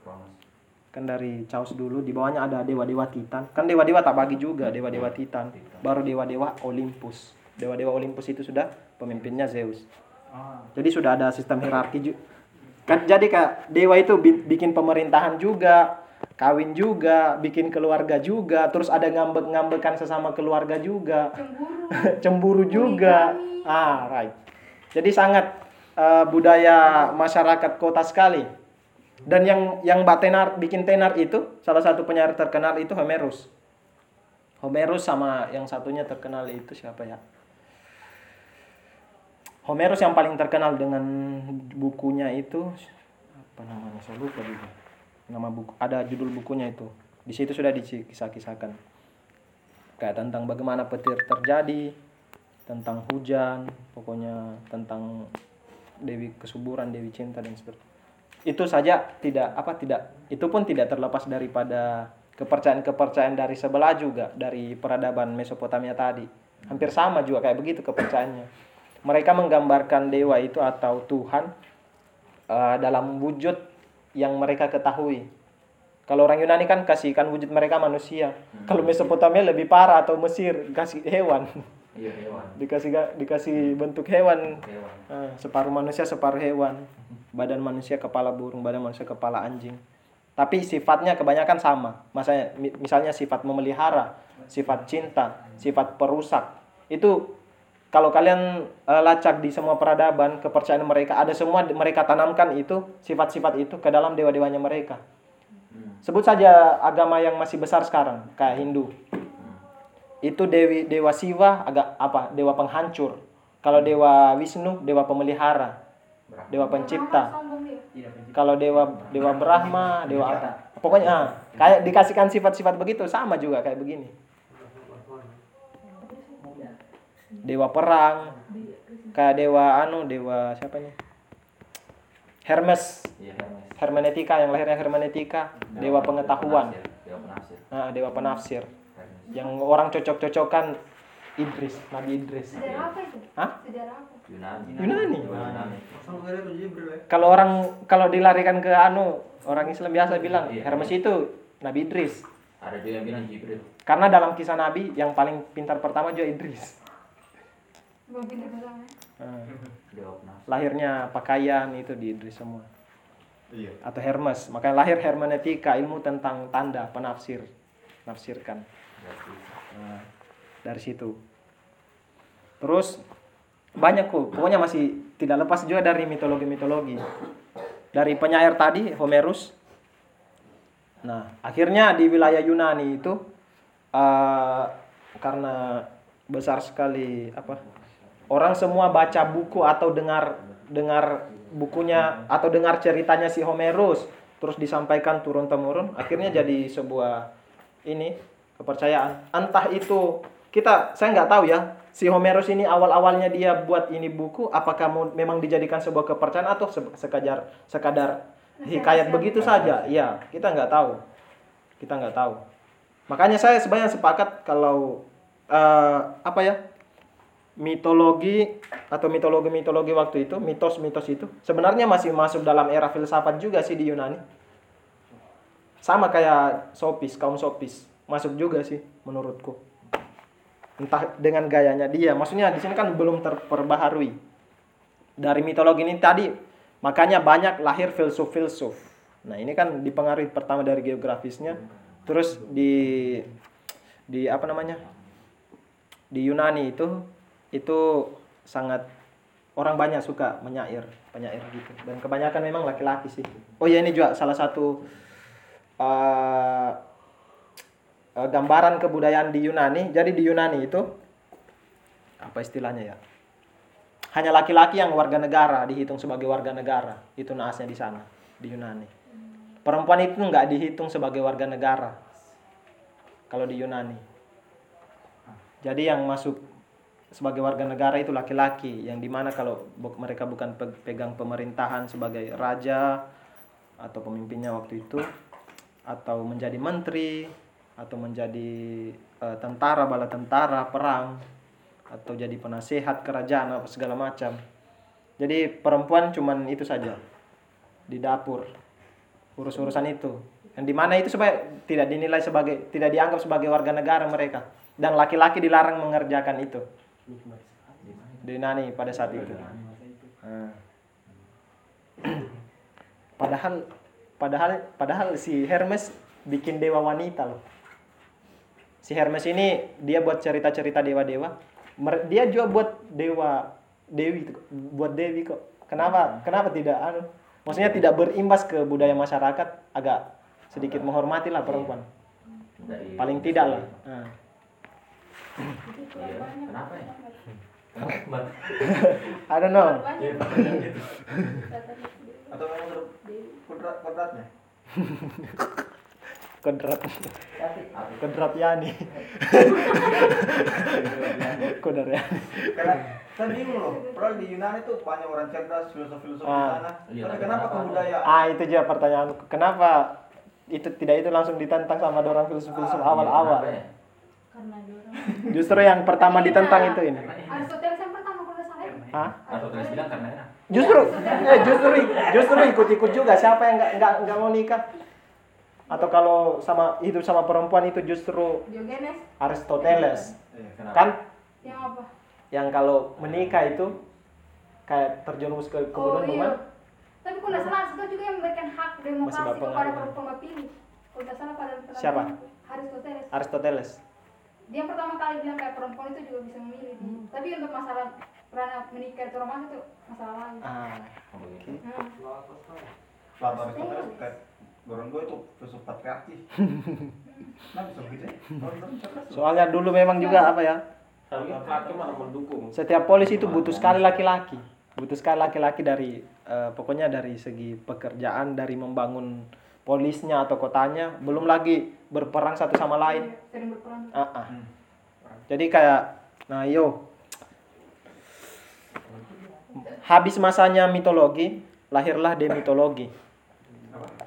Kronos. kan dari Chaos dulu di bawahnya ada dewa-dewa Titan kan dewa-dewa tak bagi juga dewa-dewa Titan baru dewa-dewa Olympus dewa-dewa Olympus itu sudah pemimpinnya Zeus Ah. jadi sudah ada sistem hierarki juga kan jadi kak dewa itu bi- bikin pemerintahan juga kawin juga bikin keluarga juga terus ada ngambek-ngambekan sesama keluarga juga Cemburu. cemburu juga ah right jadi sangat eh, budaya masyarakat kota sekali. Dan yang yang Mbak Tenar bikin tenar itu salah satu penyair terkenal itu Homerus. Homerus sama yang satunya terkenal itu siapa ya? Homerus yang paling terkenal dengan bukunya itu apa namanya saya lupa juga. Nama buku ada judul bukunya itu. Di situ sudah dikisah-kisahkan. Kayak tentang bagaimana petir terjadi tentang hujan pokoknya tentang dewi kesuburan dewi cinta dan seperti itu saja tidak apa tidak itu pun tidak terlepas daripada kepercayaan-kepercayaan dari sebelah juga dari peradaban Mesopotamia tadi. Hampir sama juga kayak begitu kepercayaannya. Mereka menggambarkan dewa itu atau Tuhan eh, dalam wujud yang mereka ketahui. Kalau orang Yunani kan kasihkan wujud mereka manusia. Kalau Mesopotamia lebih parah atau Mesir kasih hewan Iya, hewan. dikasih dikasih bentuk hewan Hewan. Ah, separuh manusia separuh hewan badan manusia kepala burung badan manusia kepala anjing tapi sifatnya kebanyakan sama Masanya, mi- misalnya sifat memelihara sifat cinta sifat perusak itu kalau kalian eh, lacak di semua peradaban kepercayaan mereka ada semua mereka tanamkan itu sifat-sifat itu ke dalam dewa-dewanya mereka Hmm. sebut saja agama yang masih besar sekarang kayak Hindu. Itu dewi dewa Siwa agak apa dewa penghancur. Kalau dewa Wisnu dewa pemelihara. Dewa pencipta. Sombong dia. kalau dewa dewa Brahma dewa apa pokoknya ah, kayak dikasihkan sifat-sifat begitu sama juga kayak begini. Dewa perang kayak dewa anu dewa siapa nih Hermes. Iya, Hermes. hermeneutika yang lahirnya hermeneutika dewa pengetahuan. Penafsir. Dewa penafsir. nah, dewa penafsir. Hermes. Yang orang cocok-cocokan Idris Nabi Idris Sejarah apa itu? Hah? Sejarah apa? Yunani. Yunani? Yunani. kalau orang kalau dilarikan ke anu orang Islam biasa bilang Iya. Hermes itu Nabi Idris Ada juga yang bilang Jibril. karena dalam kisah Nabi yang paling pintar pertama juga Idris Dewa penafsir. lahirnya pakaian itu di Idris semua Iya. atau Hermes makanya lahir hermeneutika ilmu tentang tanda penafsir nafsirkan Nah, dari situ. Terus banyak kok. Pokoknya masih tidak lepas juga dari mitologi-mitologi. Dari penyair tadi Homerus. Nah akhirnya di wilayah Yunani itu eh, karena besar sekali apa orang semua baca buku atau dengar dengar bukunya atau dengar ceritanya si Homerus terus disampaikan turun temurun akhirnya jadi sebuah ini kepercayaan. Entah itu kita saya nggak tahu ya si Homerus ini awal awalnya dia buat ini buku apakah mau- memang dijadikan sebuah kepercayaan atau se- sekadar sekadar hikayat begitu saja? Ya kita nggak tahu. Kita nggak tahu. Makanya saya sebenarnya sepakat kalau eh, apa ya mitologi atau mitologi-mitologi waktu itu, mitos-mitos itu sebenarnya masih masuk dalam era filsafat juga sih di Yunani. Sama kayak sofis, kaum sofis. Masuk juga sih menurutku. Entah dengan gayanya dia, maksudnya di sini kan belum terperbaharui. Dari mitologi ini tadi makanya banyak lahir filsuf-filsuf. Nah, ini kan dipengaruhi pertama dari geografisnya, terus di di apa namanya? Di Yunani itu itu sangat orang banyak suka menyair penyair gitu dan kebanyakan memang laki-laki sih oh ya ini juga salah satu uh, uh, gambaran kebudayaan di Yunani. Jadi di Yunani itu apa istilahnya ya? Hanya laki-laki yang warga negara dihitung sebagai warga negara. Itu naasnya di sana di Yunani. Perempuan itu nggak dihitung sebagai warga negara kalau di Yunani. Jadi yang masuk sebagai warga negara itu laki-laki yang di mana kalau mereka bukan pe- pegang pemerintahan sebagai raja atau pemimpinnya waktu itu atau menjadi menteri atau menjadi eh, tentara bala tentara perang atau jadi penasehat kerajaan apa segala macam jadi perempuan cuman itu saja di dapur urus-urusan itu yang di mana itu supaya tidak dinilai sebagai tidak dianggap sebagai warga negara mereka dan laki-laki dilarang mengerjakan itu di Yunani pada saat itu. Padahal padahal padahal si Hermes bikin dewa wanita loh. Si Hermes ini dia buat cerita-cerita dewa-dewa. Mer- Dia juga buat dewa dewi buat dewi kok. Kenapa? Kenapa tidak anu? Maksudnya tidak berimbas ke budaya masyarakat agak sedikit menghormati lah perempuan. Dari- Paling tidak lah. Nah. Iya, kenapa ya? I don't know. Banyak. Atau memang kodrat kodratnya? Kodrat. Kodrat Yani. Kodrat Yani. Karena saya bingung loh, padahal di Yunani tuh banyak orang cerdas, filosof-filosof di Ah. sana. Iya, Tapi kenapa kebudayaan? Ah itu juga pertanyaan. Kenapa itu tidak itu langsung ditentang sama orang filsuf-filsuf Ah, awal-awal? Kenapa ya? Karena dorong. Justru yang pertama ditentang itu ini. Aristoteles yang pertama kalau salah. ya? Hah? Aristoteles bilang karena enak. Justru, eh justru, justru ikut-ikut juga. Siapa yang nggak nggak nggak mau nikah? Atau kalau sama itu sama perempuan itu justru Diogenes Aristoteles, Iya, kan? yang apa? Yang kalau menikah itu kayak terjerumus ke Oh kebodohan, iya. bukan? Tapi kalau nggak salah Aristoteles juga yang memberikan hak demokrasi kepada perempuan pilih. Kalau nggak salah pada Siapa? Aristoteles. Aristoteles. Dia yang pertama kali bilang kayak perempuan itu juga bisa memilih. Tapi untuk masalah pernah menikah atau romantis itu masalah lain. Ah, Oh, begitu. Nah, Dorong gue itu filsuf patriarki. Nah bisa begitu ya? Soalnya dulu memang juga apa ya? Mendukung. Setiap polisi itu butuh sekali laki-laki. Butuh sekali laki-laki dari eh, pokoknya dari segi pekerjaan, dari membangun polisnya atau kotanya, belum lagi berperang satu sama lain. sering berperan. Ah, ah. Jadi kayak nah yo habis masanya mitologi, lahirlah demitologi.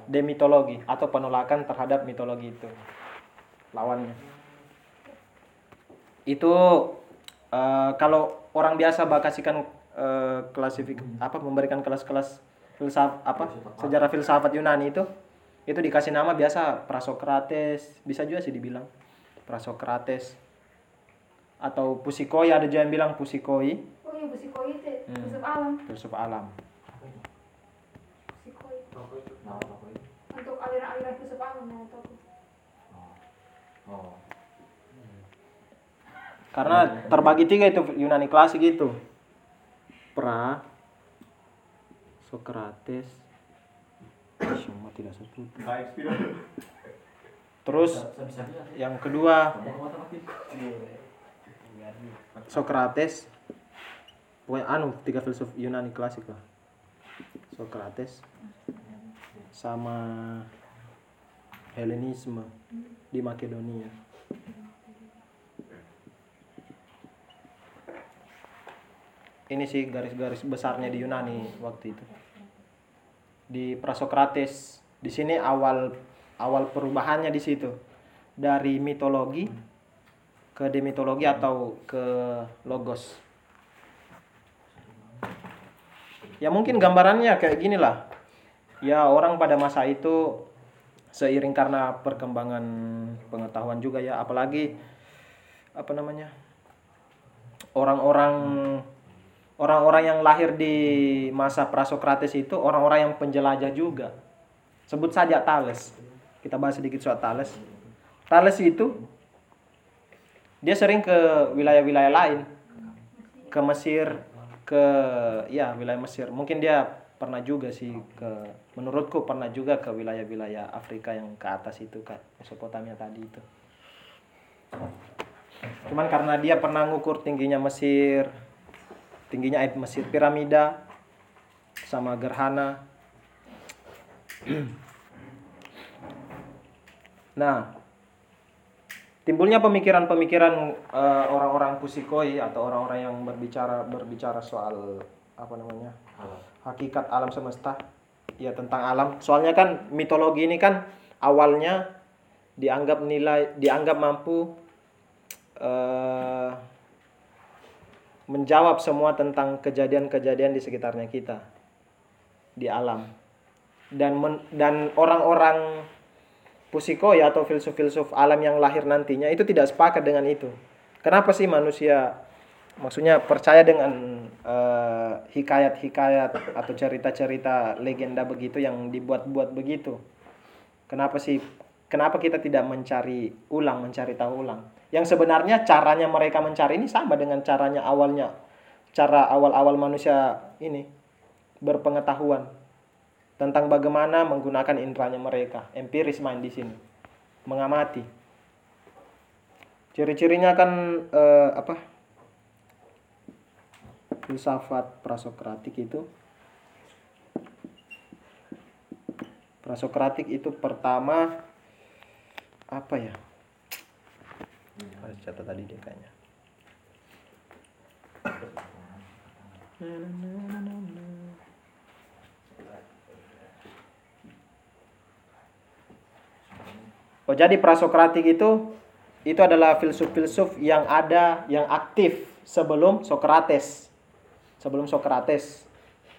Demitologi atau penolakan terhadap mitologi itu. Lawannya. Itu eh, kalau orang biasa bakasikan eh, klasifik apa memberikan kelas-kelas filsaf apa sejarah filsafat Yunani itu itu dikasih nama biasa Prasokrates bisa juga sih dibilang Prasokrates atau Pusikoi ada juga yang bilang Pusikoi Oh iya Busikoi itu Hmm. filsuf alam. filsuf alam Apa itu? untuk aliran-aliran filsuf yang tahu. Oh. karena terbagi tiga itu Yunani klasik itu pra Sokrates semua tidak sebut terus yang kedua. Sokrates pokoknya anu tiga filsuf Yunani klasik lah Sokrates sama Helenisme di Makedonia. Ini sih garis-garis besarnya di Yunani waktu itu. Di Prasokrates, di sini awal awal perubahannya di situ. Dari mitologi ke demitologi atau ke logos. Ya mungkin gambarannya kayak gini lah ya orang pada masa itu seiring karena perkembangan pengetahuan juga ya apalagi apa namanya orang-orang orang-orang yang lahir di masa Prasokrates itu orang-orang yang penjelajah juga. Sebut saja Thales. Kita bahas sedikit soal Thales. Thales itu dia sering ke wilayah-wilayah lain. Ke Mesir ke ya wilayah Mesir. Mungkin dia pernah juga sih ke menurutku pernah juga ke wilayah-wilayah Afrika yang ke atas itu kan Mesopotamia tadi itu. Cuman karena dia pernah ngukur tingginya Mesir tingginya air Mesir piramida sama gerhana. Nah timbulnya pemikiran-pemikiran eh, orang-orang pusikoi atau orang-orang yang berbicara berbicara soal apa namanya hakikat alam semesta. Ya tentang alam. Soalnya kan mitologi ini kan awalnya dianggap nilai dianggap mampu eh, menjawab semua tentang kejadian-kejadian di sekitarnya kita di alam. Dan men- dan orang-orang pusikoi atau filsuf-filsuf alam yang lahir nantinya itu tidak sepakat dengan itu. Kenapa sih manusia maksudnya percaya dengan eh, hikayat-hikayat atau cerita-cerita legenda begitu yang dibuat-buat begitu. Kenapa sih? Kenapa kita tidak mencari ulang, mencari tahu ulang? Yang sebenarnya caranya mereka mencari ini sama dengan caranya awalnya, cara awal-awal manusia ini berpengetahuan tentang bagaimana menggunakan indranya mereka, empiris main di sini, mengamati. Ciri-cirinya kan eh, apa? Filsafat prasokratik itu. Prasokratik itu pertama apa ya? Harus catat tadi deh Oh jadi prasokratik itu itu adalah filsuf-filsuf yang ada yang aktif sebelum Sokrates sebelum Sokrates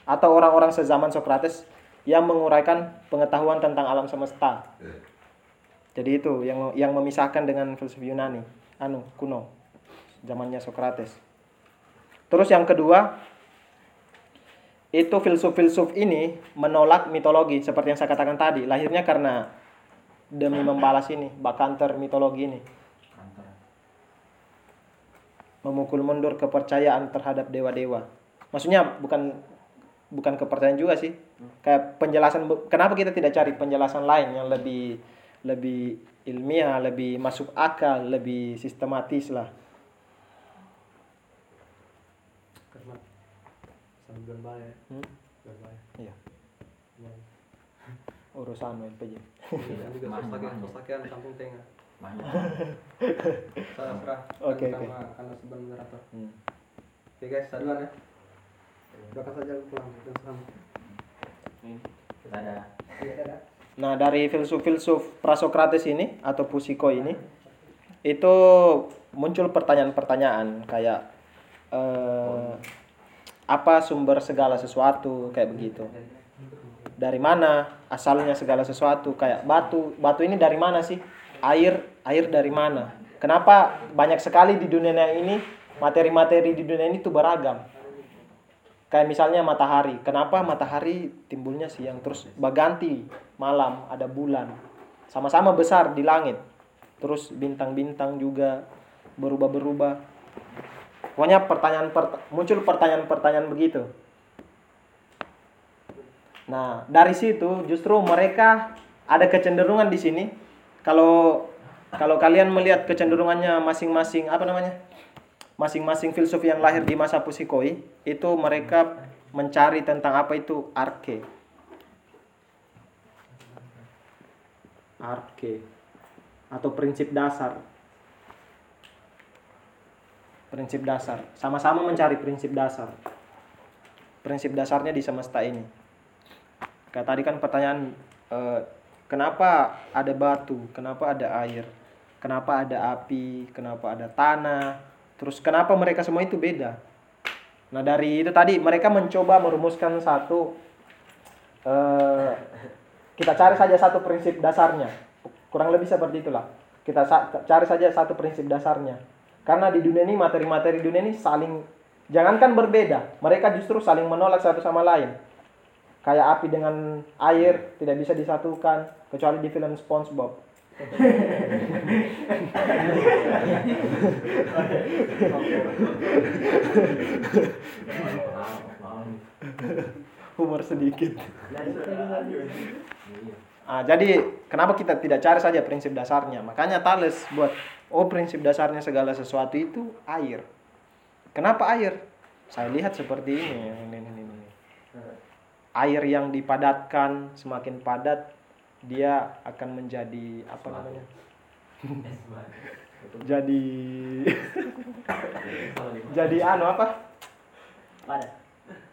atau orang-orang sezaman Sokrates yang menguraikan pengetahuan tentang alam semesta. Jadi itu yang yang memisahkan dengan filsuf Yunani, anu kuno, zamannya Sokrates. Terus yang kedua itu filsuf-filsuf ini menolak mitologi seperti yang saya katakan tadi, lahirnya karena demi membalas ini bakanter mitologi ini. Memukul mundur kepercayaan terhadap dewa-dewa maksudnya bukan bukan kepercayaan juga sih. Kayak penjelasan kenapa kita tidak cari penjelasan lain yang lebih lebih ilmiah lebih masuk akal lebih sistematis lah. Hmm? iya. Urusan LPJ juga sosakian sosakian kampung tengah banyak. Saya serah. Oke, sama oke. karena sebenarnya moderator. Hmm. oke guys duluan ya saja pulang dan selamat iya dadah Nah, dari filsuf-filsuf Prasokrates ini atau Pusiko ini itu muncul pertanyaan-pertanyaan kayak eh, apa sumber segala sesuatu kayak begitu. Dari mana asalnya segala sesuatu kayak batu. Batu ini dari mana sih? Air, air dari mana? Kenapa banyak sekali di dunia ini materi-materi di dunia ini tuh beragam? Kayak misalnya matahari. Kenapa matahari timbulnya siang terus berganti malam ada bulan. Sama-sama besar di langit. Terus bintang-bintang juga berubah-berubah. Pokoknya pertanyaan pert- muncul pertanyaan-pertanyaan begitu. Nah, dari situ justru mereka ada kecenderungan di sini. Kalau kalau kalian melihat kecenderungannya masing-masing apa namanya? Masing-masing filsuf yang lahir di masa Pusikoi itu mereka mencari tentang apa itu arke. Arke atau prinsip dasar. Prinsip dasar. Sama-sama mencari prinsip dasar. Prinsip dasarnya di semesta ini. Kayak tadi kan pertanyaan eh, kenapa ada batu, kenapa ada air, kenapa ada api, kenapa ada tanah, terus kenapa mereka semua itu beda? Nah dari itu tadi mereka mencoba merumuskan satu eh, kita cari saja satu prinsip dasarnya. Kurang lebih seperti itulah. Kita sa- cari saja satu prinsip dasarnya. Karena di dunia ini materi-materi dunia ini saling jangankan berbeda, mereka justru saling menolak satu sama lain. Kayak api dengan air tidak bisa disatukan kecuali di film SpongeBob. Humor sedikit. Ah, jadi kenapa kita tidak cari saja prinsip dasarnya? Makanya Thales buat oh prinsip dasarnya segala sesuatu itu air. Kenapa air? Saya lihat seperti. Ini, ini, ini, ini. Air yang dipadatkan semakin padat dia akan menjadi apa namanya? jadi jadi anu apa?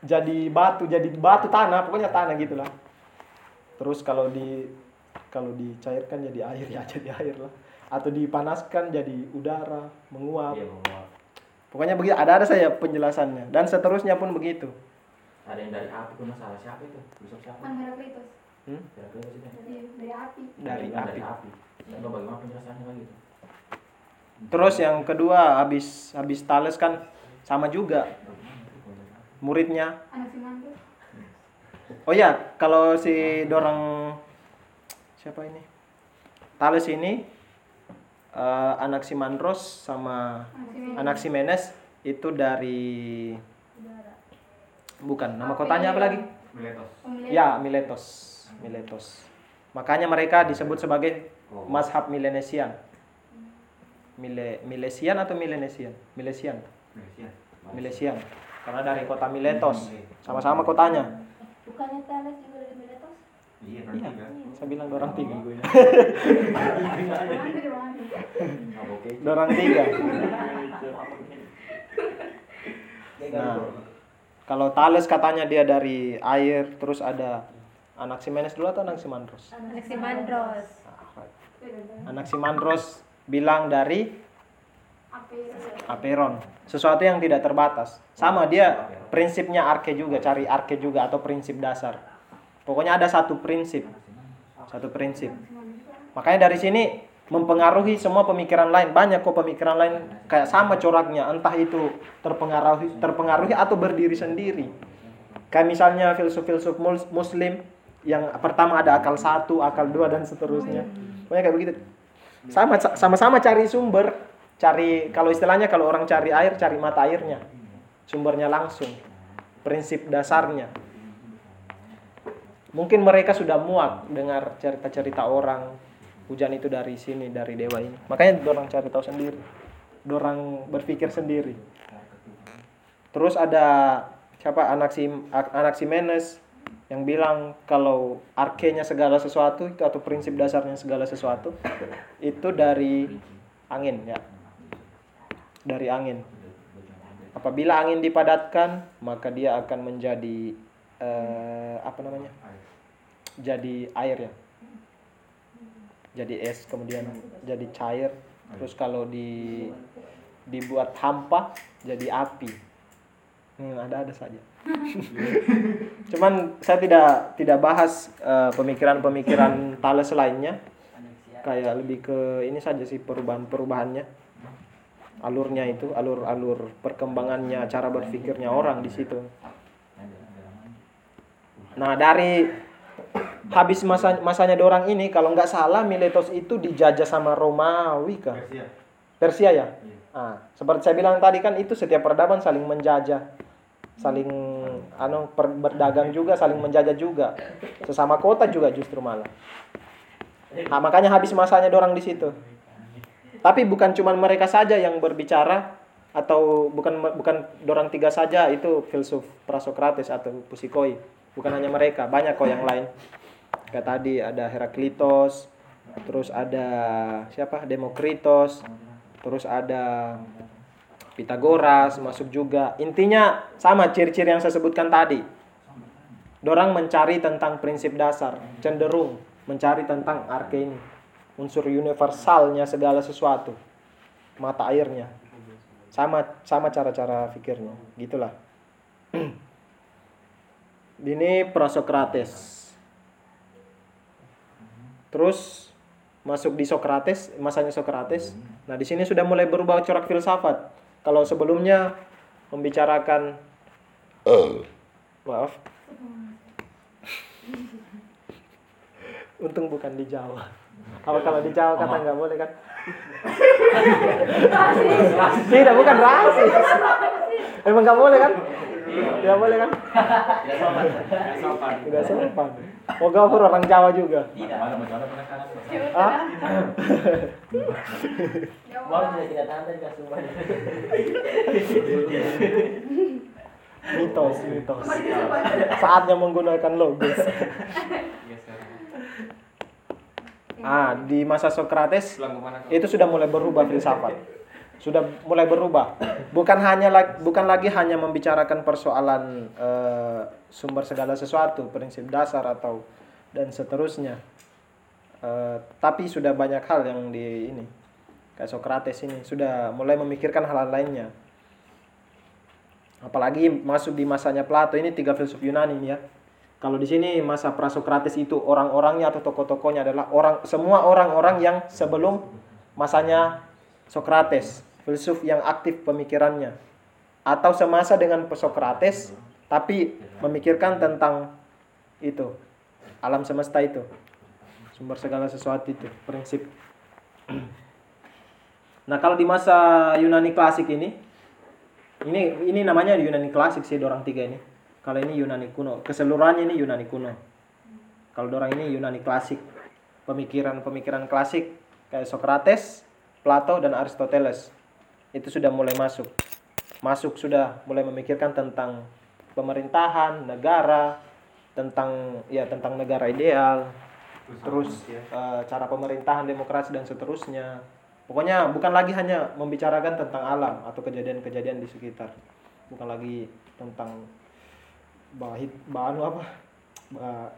Jadi batu, jadi batu tanah, pokoknya tanah gitulah. Terus kalau di kalau dicairkan jadi air ya jadi air lah. Atau dipanaskan jadi udara, menguap. Iya, menguap. Pokoknya begitu, ada ada saya penjelasannya dan seterusnya pun begitu. Ada yang dari api pun masalah siapa itu? Besok siapa? Kan Heraklitus. Hmm? Kira-kira. Iya, dari api. Dari api. Dari api. Coba bagaimana penjelasannya lagi itu? Terus yang kedua habis habis Thales kan sama juga muridnya. Oh ya, kalau si dorang siapa ini? Thales ini eh, anak Simandros sama Anak si Simenes itu dari bukan nama kotanya apa lagi? Miletos. Ya, Miletos. Miletos. Makanya mereka disebut sebagai mazhab Milenesian. Mile, Milesian atau Milenesian? Milesian. Milesian. Karena dari kota Miletos. Sama-sama kotanya. Bukannya Thales juga dari Miletos? Iya, Iya. kan tiga. Saya bilang dorang tiga? Mabok keju. Dorang tiga. Nah, kalau Thales katanya dia dari air, terus ada anak Simenes dulu atau anak Simandros? Anak si Mandros. Anak Simandros bilang dari. Aperon, sesuatu yang tidak terbatas. Sama dia prinsipnya arke juga, cari arke juga atau prinsip dasar. Pokoknya ada satu prinsip, satu prinsip. Makanya dari sini mempengaruhi semua pemikiran lain. Banyak kok pemikiran lain kayak sama coraknya, entah itu terpengaruhi terpengaruhi atau berdiri sendiri. Kayak misalnya filsuf-filsuf mus- muslim yang pertama ada akal satu, akal dua dan seterusnya. Pokoknya kayak begitu. Sama sama-sama cari sumber, cari kalau istilahnya kalau orang cari air, cari mata airnya. Sumbernya langsung. Prinsip dasarnya. Mungkin mereka sudah muak dengar cerita-cerita orang hujan itu dari sini, dari dewa ini. Makanya dorang cari tahu sendiri. Dorang berpikir sendiri. Terus ada siapa anak si anak Simenes yang bilang kalau arkenya segala sesuatu itu atau prinsip dasarnya segala sesuatu itu dari angin ya. Dari angin. Apabila angin dipadatkan, maka dia akan menjadi eh, apa namanya? Jadi air ya. Jadi es kemudian jadi cair. Terus kalau di dibuat hampa jadi api. Hmm, ada-ada saja. Cuman saya tidak tidak bahas eh, pemikiran-pemikiran Thales lainnya. Kayak lebih ke ini saja sih perubahan-perubahannya. Alurnya itu, alur-alur perkembangannya, cara berpikirnya orang di situ. Nah, dari habis masa masanya dorang ini kalau nggak salah Miletos itu dijajah sama Romawi kah? Persia. Persia ya? Iya. Ah, seperti saya bilang tadi kan itu setiap peradaban saling menjajah, saling anu berdagang juga, saling menjajah juga. Sesama kota juga justru malah. Nah, makanya habis masanya dorang di situ. Tapi bukan cuma mereka saja yang berbicara atau bukan bukan dorang tiga saja itu filsuf Prasokrates atau Pusikoi. Bukan hanya mereka, banyak kok yang lain. Kayak tadi ada Heraklitos, terus ada siapa? Demokritos, terus ada Pitagoras masuk juga. Intinya sama ciri-ciri yang saya sebutkan tadi. Dorang mencari tentang prinsip dasar, cenderung mencari tentang arke ini. Unsur universalnya segala sesuatu. Mata airnya. Sama sama cara-cara pikirnya. Gitulah. Ini Prasokrates. Terus masuk di Sokrates, masanya Sokrates. Nah, di sini sudah mulai berubah corak filsafat. Kalau sebelumnya membicarakan maaf. Untung bukan di Jawa. Apa kalau di Jawa kata nggak boleh kan? Tidak, bukan rasis. Emang nggak boleh kan? Tidak boleh kan? Tidak sopan. Tidak sopan. Tidak sopan. Oh, Gafur orang Jawa juga. Tidak. Ada masalah penekanan. Ah? Mau tidak tidak tahan tadi kasih umpan. Mitos, mitos. Saatnya menggunakan logos. Geser. Ah, di masa Sokrates itu sudah mulai berubah filsafat. Sudah mulai berubah. Bukan hanya bukan lagi hanya membicarakan persoalan eh, sumber segala sesuatu, prinsip dasar atau dan seterusnya. Eh, tapi sudah banyak hal yang di ini kayak Sokrates ini sudah mulai memikirkan hal-hal lainnya. Apalagi masuk di masanya Plato ini tiga filsuf Yunani ini ya. Kalau di sini masa Prasokrates itu orang-orangnya atau tokoh-tokohnya adalah orang semua orang-orang yang sebelum masanya Sokrates, filsuf yang aktif pemikirannya. Atau semasa dengan Sokrates tapi memikirkan tentang itu alam semesta itu. Sumber segala sesuatu itu, prinsip. Nah, kalau di masa Yunani klasik ini ini ini namanya Yunani klasik sih orang tiga ini. Kalau ini Yunani kuno, keseluruhannya ini Yunani kuno. Kalau orang ini Yunani klasik, pemikiran-pemikiran klasik kayak Socrates, Plato dan Aristoteles itu sudah mulai masuk. Masuk sudah mulai memikirkan tentang pemerintahan, negara, tentang ya tentang negara ideal, terus eh, cara pemerintahan, demokrasi dan seterusnya. Pokoknya bukan lagi hanya membicarakan tentang alam atau kejadian-kejadian di sekitar. Bukan lagi tentang bahit bahan apa? Bah-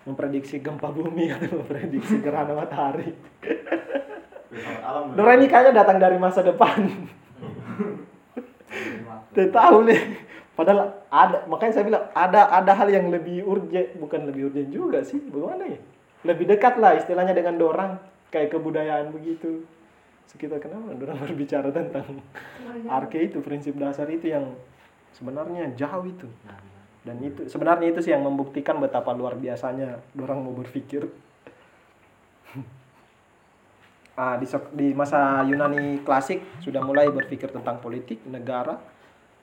memprediksi gempa bumi atau memprediksi gerhana matahari. Ini kayaknya datang dari masa depan. Tidak tahu nih. Padahal ada, makanya saya bilang ada ada hal yang lebih urgent, bukan lebih urgent juga sih. Bagaimana ya? Lebih dekat lah istilahnya dengan dorang kayak kebudayaan begitu. Sekitar kenapa dorang berbicara tentang arke itu prinsip dasar itu yang sebenarnya jauh itu. Dan itu sebenarnya itu sih yang membuktikan betapa luar biasanya dorang mau berpikir. Ah, di, di masa Yunani klasik sudah mulai berpikir tentang politik, negara,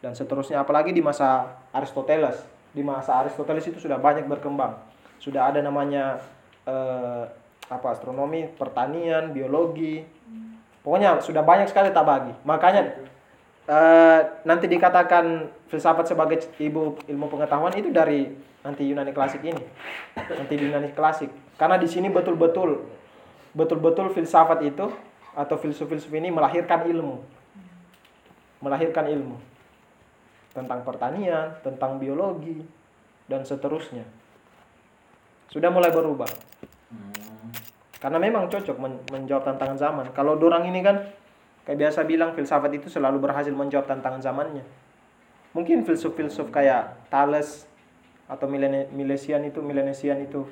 dan seterusnya. Apalagi di masa Aristoteles. Di masa Aristoteles itu sudah banyak berkembang. Sudah ada namanya eh, apa astronomi, pertanian, biologi. Pokoknya sudah banyak sekali tak bagi. Makanya eh, nanti dikatakan filsafat sebagai ibu ilmu pengetahuan itu dari nanti Yunani klasik ini. Nanti Yunani klasik. Karena di sini betul-betul betul-betul filsafat itu atau filsuf-filsuf ini melahirkan ilmu. Melahirkan ilmu tentang pertanian, tentang biologi dan seterusnya. Sudah mulai berubah. Karena memang cocok men- menjawab tantangan zaman. Kalau dorang ini kan kayak biasa bilang filsafat itu selalu berhasil menjawab tantangan zamannya. Mungkin filsuf-filsuf kayak Thales atau Milesian itu, Milenesian itu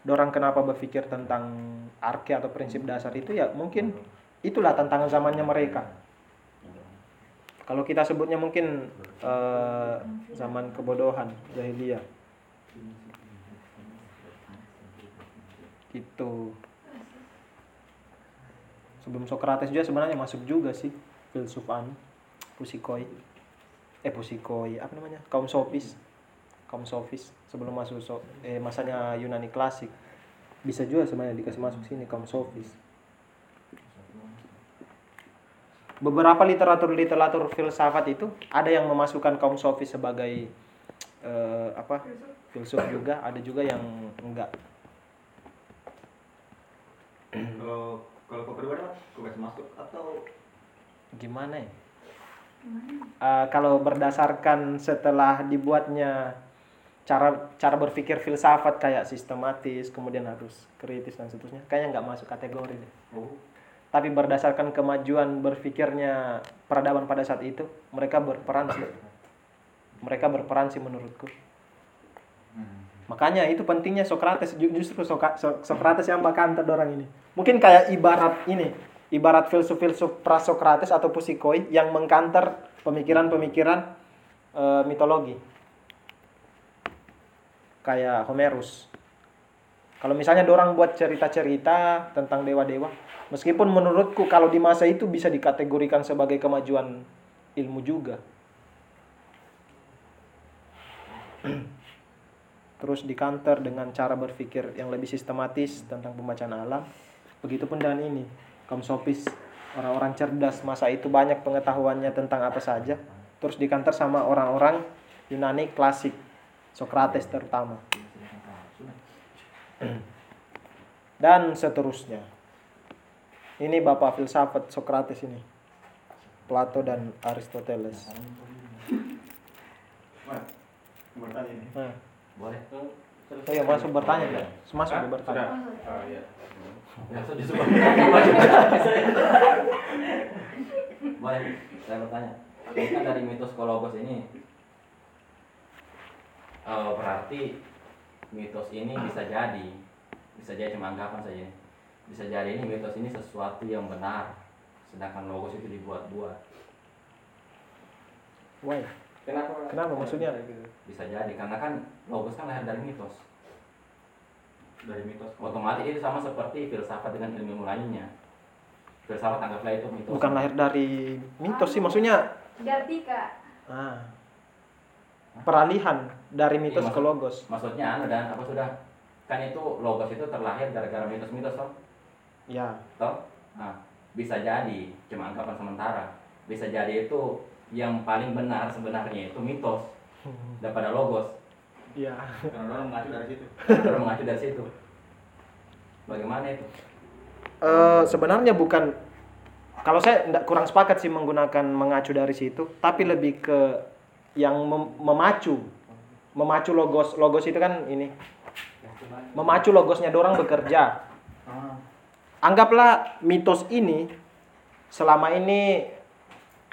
dorang kenapa berpikir tentang arke atau prinsip dasar itu ya mungkin itulah tantangan zamannya mereka. Kalau kita sebutnya mungkin eh, zaman kebodohan jahiliyah. Gitu. Sebelum Socrates juga sebenarnya masuk juga sih filsufan Pusikoi. Eh Pusikoi, apa namanya? Kaum sofis. Kaum sofis sebelum masuk so- eh masanya Yunani klasik. Bisa juga sebenarnya dikasih masuk sini kaum sofis. Beberapa literatur-literatur filsafat itu ada yang memasukkan kaum sofis sebagai eh, apa? filsuf juga, ada juga yang enggak. Kalau kalau masuk atau gimana ya? Eh, kalau berdasarkan setelah dibuatnya cara cara berpikir filsafat kayak sistematis, kemudian harus kritis dan seterusnya, kayaknya nggak masuk kategori deh. oh, Tapi berdasarkan kemajuan berpikirnya peradaban pada saat itu, mereka berperan sih. mereka berperan sih menurutku Hmm. makanya itu pentingnya Socrates Ju- justru Socrates yang bakanter orang ini mungkin kayak ibarat ini ibarat filsuf-filsuf pra-Socrates atau Pusikoi yang mengkanter pemikiran-pemikiran eh, mitologi kayak Homerus. Kalau misalnya dorang buat cerita-cerita tentang dewa-dewa meskipun menurutku kalau di masa itu bisa dikategorikan sebagai kemajuan ilmu juga. Terus dikanter dengan cara berpikir yang lebih sistematis tentang pembacaan alam. Begitupun dengan ini, kaum sofis, orang-orang cerdas masa itu banyak pengetahuannya tentang apa saja, terus dikanter sama orang-orang Yunani klasik, Socrates terutama. Dan seterusnya. Ini bapak filsafat Socrates ini. Plato dan Aristoteles. Bertanya. Nah, Boleh. Saya masuk bertanya ya. Masuk Hah? bertanya. Sudah. Oh, iya. Disuruh. Boleh, saya bertanya. Ini kan dari mitos kolobos ini eh, berarti mitos ini bisa jadi bisa jadi cuma anggapan saja bisa jadi ini mitos ini sesuatu yang benar sedangkan logos itu dibuat-buat Why? Kenapa? Kenapa maksudnya? bisa jadi karena kan logos kan lahir dari mitos Dari mitos. otomatis itu sama seperti filsafat dengan ilmu lainnya filsafat anggaplah itu mitos Bukan lahir dari mitos sih, maksudnya Diartika. ah, peralihan dari mitos Iya, ke logos. maksudnya anu dan apa sudah? Kan itu logos itu terlahir gara-gara mitos-mitos toh. Ya, toh? Nah, bisa jadi cuma anggapan sementara. Bisa jadi itu yang paling benar sebenarnya itu mitos daripada logos. Iya. Karena orang mengacu dari situ. Terus mengacu dari situ. Bagaimana itu? Eh, sebenarnya bukan kalau saya ndak kurang sepakat sih menggunakan mengacu dari situ, tapi lebih ke yang mem- memacu, memacu logos logos itu kan ini, memacu logosnya dorang bekerja. Ah. Anggaplah mitos ini selama ini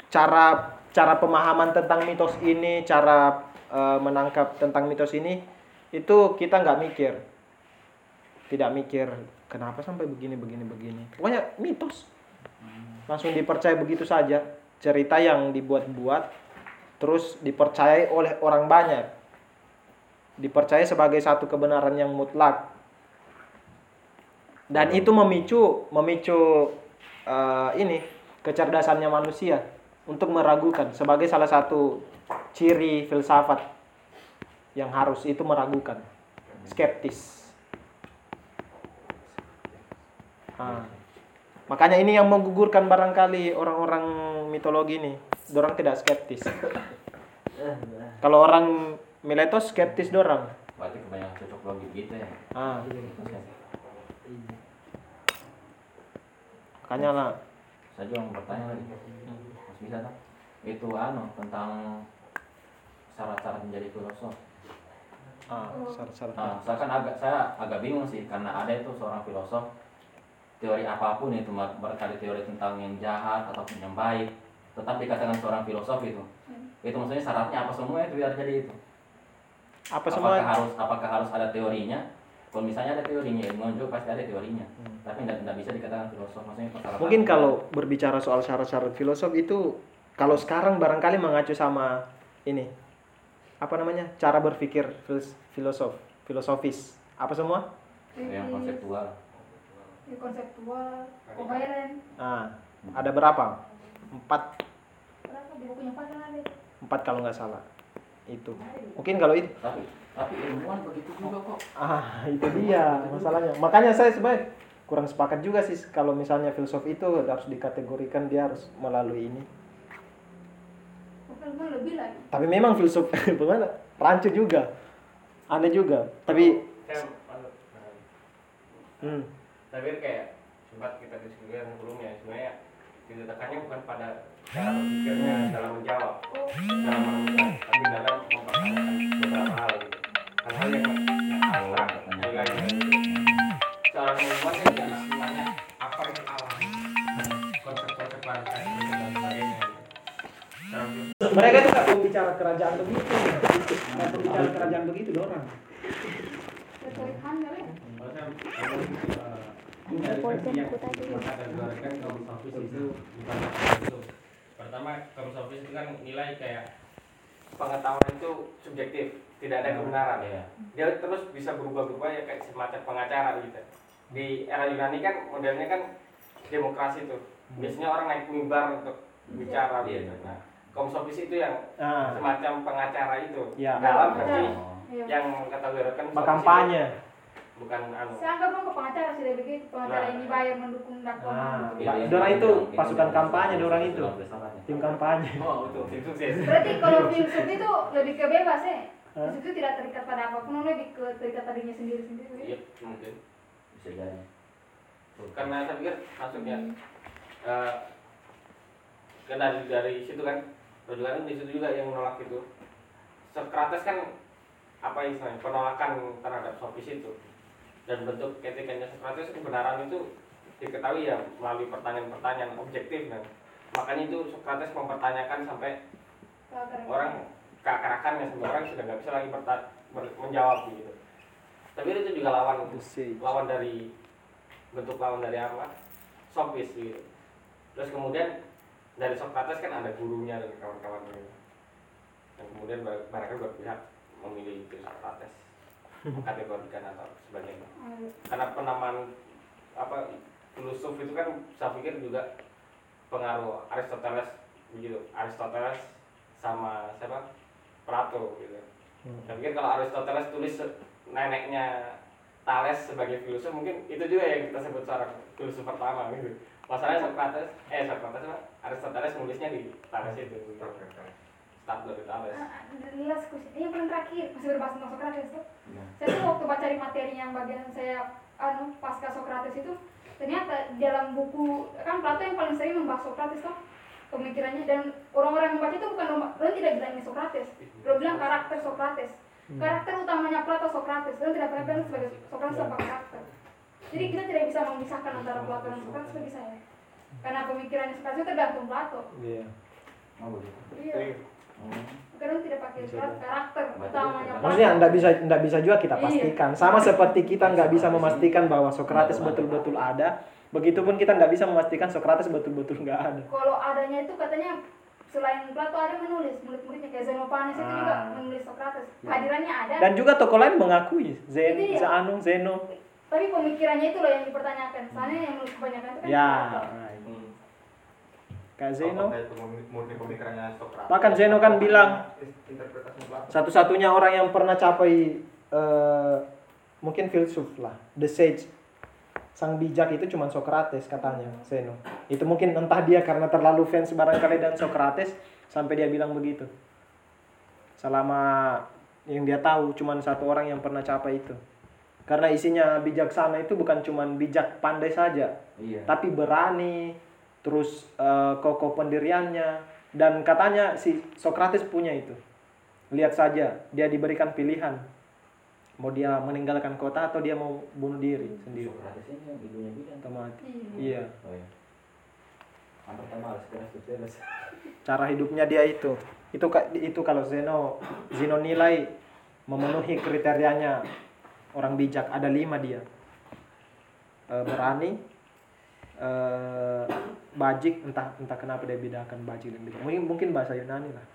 cara cara pemahaman tentang mitos ini, cara eh, menangkap tentang mitos ini itu kita nggak mikir, tidak mikir kenapa sampai begini begini begini. Pokoknya mitos. Langsung dipercaya begitu saja. Cerita yang dibuat-buat terus dipercayai oleh orang banyak dipercaya sebagai satu kebenaran yang mutlak. Dan itu memicu memicu eh, ini kecerdasannya manusia untuk meragukan sebagai salah satu ciri filsafat yang harus itu meragukan. Skeptis. Ah. makanya ini yang menggugurkan barangkali orang-orang mitologi ini. Dorang tidak skeptis. Kalau orang Miletos skeptis dorang. Berarti kebanyakan cocok logi gitu ya? Ah Oke. makanya lah. Saya juga mau bertanya lagi. Mas bisa tak? Itu anu tentang syarat-syarat menjadi filosof. Ah syarat-syarat. Nah, saya kan agak saya agak bingung sih karena ada itu seorang filosof. Teori apa pun itu barangkali teori tentang yang jahat ataupun yang baik. Tetap dikatakan seorang filosof itu. Itu maksudnya syaratnya apa semua itu biar jadi itu apa apakah semua harus apakah harus ada teorinya? Kalau misalnya ada teorinya ilmu juga pasti ada teorinya. Hmm. tapi tidak bisa dikatakan filosof. Maksudnya mungkin kalau berbicara soal syarat-syarat filosof itu kalau sekarang barangkali mengacu sama ini. Apa namanya? Cara berpikir filosof filosofis. Apa semua? Yang konseptual. Ya, konseptual, koheren. ah ada berapa? Empat. Berapa? Di bukunya Pak kan ada empat kalau nggak salah itu. Mungkin kalau itu tapi tapi ilmuwan begitu juga kok. Ah itu dia masalahnya. Makanya saya sebenarnya kurang sepakat juga sih kalau misalnya filsuf itu harus dikategorikan dia harus melalui ini. Tapi memang filsuf bagaimana rancu juga. Aneh juga. Tapi Saya, hmm, tapi kayak sempat kita diskusikan sebelumnya sebenarnya ditekannya bukan pada cara berpikirnya dalam menjawab dalam menemukan tapi dalam mempertanyakan beberapa hal gitu hal-hal yang yang abstrak nilainya seorang ilmuwan jadi semuanya apa itu alam konsep-konsep dan sebagainya mereka itu nggak mau bicara kerajaan begitu. Kayak pembicara kerajaan begitu handal ya. Pertama, kamus office itu kan nilai kayak pengetahuan itu subjektif, tidak ada kebenaran Iya. Dia terus bisa berubah-berubah ya kayak semacam pengacara gitu. Di era Yunani kan modelnya kan demokrasi tuh. Biasanya orang naik mimbar untuk bicara Iya. gitu. Nah, office itu yang Ah, semacam pengacara itu. Ya. Dalam versi Oh. Iya. yang kata kan kampanye. Bukan anu. Saya anggap dong ke pengacara sih begitu. Pengacara Nah. yang dibayar mendukung Ah, dakwaan. Iya, iya, Dorang itu iya, pasukan iya, kampanye, iya, dorang iya, itu. iya. Tim kampanye. Oh, itu tim sukses. Berarti kalau filsuf itu lebih ke bebas ya. Filsuf itu tidak terikat pada apa pun, lebih ke terikat pada dirinya sendiri-sendiri. Iya, mungkin. Bisa jadi. Karena saya pikir maksudnya eh kan dari dari situ kan rujukan di situ juga yang menolak itu. Sokrates kan apa istilahnya penolakan terhadap sofis itu dan bentuk etikanya Sokrates kebenaran itu diketahui ya melalui pertanyaan-pertanyaan objektif kan makanya itu Sokrates mempertanyakan sampai Kalau orang keakarakannya sampai orang sudah nggak bisa lagi menjawab gitu. Tapi itu juga lawan lawan dari bentuk lawan dari apa? Sofis gitu. Terus kemudian dari Sokrates kan ada gurunya dan kawan-kawannya. Dan kemudian barangkali berpihak memilih itu Sokrates mengkategorikan atau sebagainya. Karena penamaan apa filosof itu kan saya pikir juga pengaruh Aristoteles begitu. Aristoteles sama siapa? Plato gitu. Hmm. saya pikir kalau Aristoteles tulis neneknya Thales sebagai filosof mungkin itu juga yang kita sebut seorang filosof pertama gitu. Masalahnya Socrates eh Socrates apa? Aristoteles nulisnya di Thales itu. Gitu. Start dari Thales Jelas kuis. Ini yang paling terakhir masih berbahas tentang Socrates tuh. Iya. Saya tuh waktu baca di materi yang bagian saya anu pasca Socrates itu ternyata dalam buku kan Plato yang paling sering membahas Socrates tuh pemikirannya dan orang-orang yang membaca itu bukan orang tidak bilang ini Socrates, orang bilang karakter Socrates. Karakter utamanya Plato Socrates, orang tidak pernah bilang sebagai Socrates sebagai karakter. Jadi kita tidak bisa memisahkan antara Plato dan Socrates bagi saya. Karena pemikirannya Socrates itu tergantung Plato. Iya. Oh begitu. Iya. Hmm. Karena tidak pakai Socrates, karakter utamanya Plato. Maksudnya nggak bisa nggak bisa juga kita Iya. pastikan. Sama seperti kita nggak bisa memastikan bahwa Socrates betul-betul ada. Begitupun kita nggak bisa memastikan Socrates betul-betul nggak ada. kalau adanya itu katanya selain Plato ada menulis murid-muridnya kayak Xenophanes itu juga Ah. menulis Socrates kehadirannya ada Dan juga tokoh lain mengakui Zen. Zano, Zeno. tapi pemikirannya itu loh yang dipertanyakan soalnya yang menulis kebanyakan itu kan Ya, Plato. Kayak Zeno. Bahkan Zeno kan bilang satu-satunya orang yang pernah capai eh, mungkin filsuf lah, the sage, sang bijak itu cuma Socrates katanya Zeno. Itu mungkin entah dia karena terlalu fans barangkali dan Socrates sampai dia bilang begitu. Selama yang dia tahu cuma satu orang yang pernah capai itu. Karena isinya bijaksana itu bukan cuma bijak pandai saja, Iya. tapi berani, terus eh, kokoh pendiriannya dan katanya si Socrates punya itu. Lihat saja, dia diberikan pilihan. Mau dia meninggalkan kota atau dia mau bunuh diri sendiri Socrates ini yang ibunya bilang. atau mati. Iya. Iya, Oh iya. Socrates. cara hidupnya dia itu. Itu itu kalau Zeno Zeno nilai memenuhi kriterianya orang bijak ada lima dia. Eh, berani, eh, bajik entah entah kenapa dia bedakan bajik dan bijak. Mungkin mungkin bahasa Yunani lah.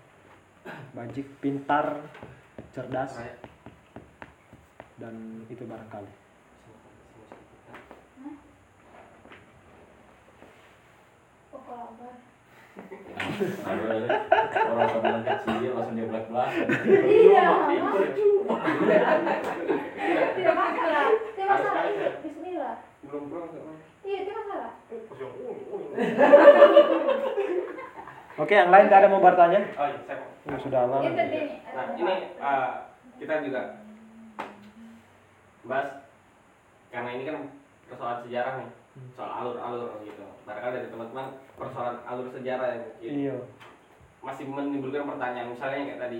Bajik, pintar, cerdas dan itu barangkali. Kalau apa? Aduh, orang teman kecil langsung dia belak belak. iya tidak masalah tidak masalah iya Bismillah belum pulang nggak? iya tidak masalah Oke, yang lain gak ada mau bertanya? oh iya saya mau Oh, sudah lama. itu tadi Nah, ini eh, kita juga bahas karena ini kan persoalan sejarah nih, soal alur-alur gitu. Barangkali dari teman-teman persoalan alur sejarah yang mungkin Iya. masih menimbulkan pertanyaan misalnya kayak tadi,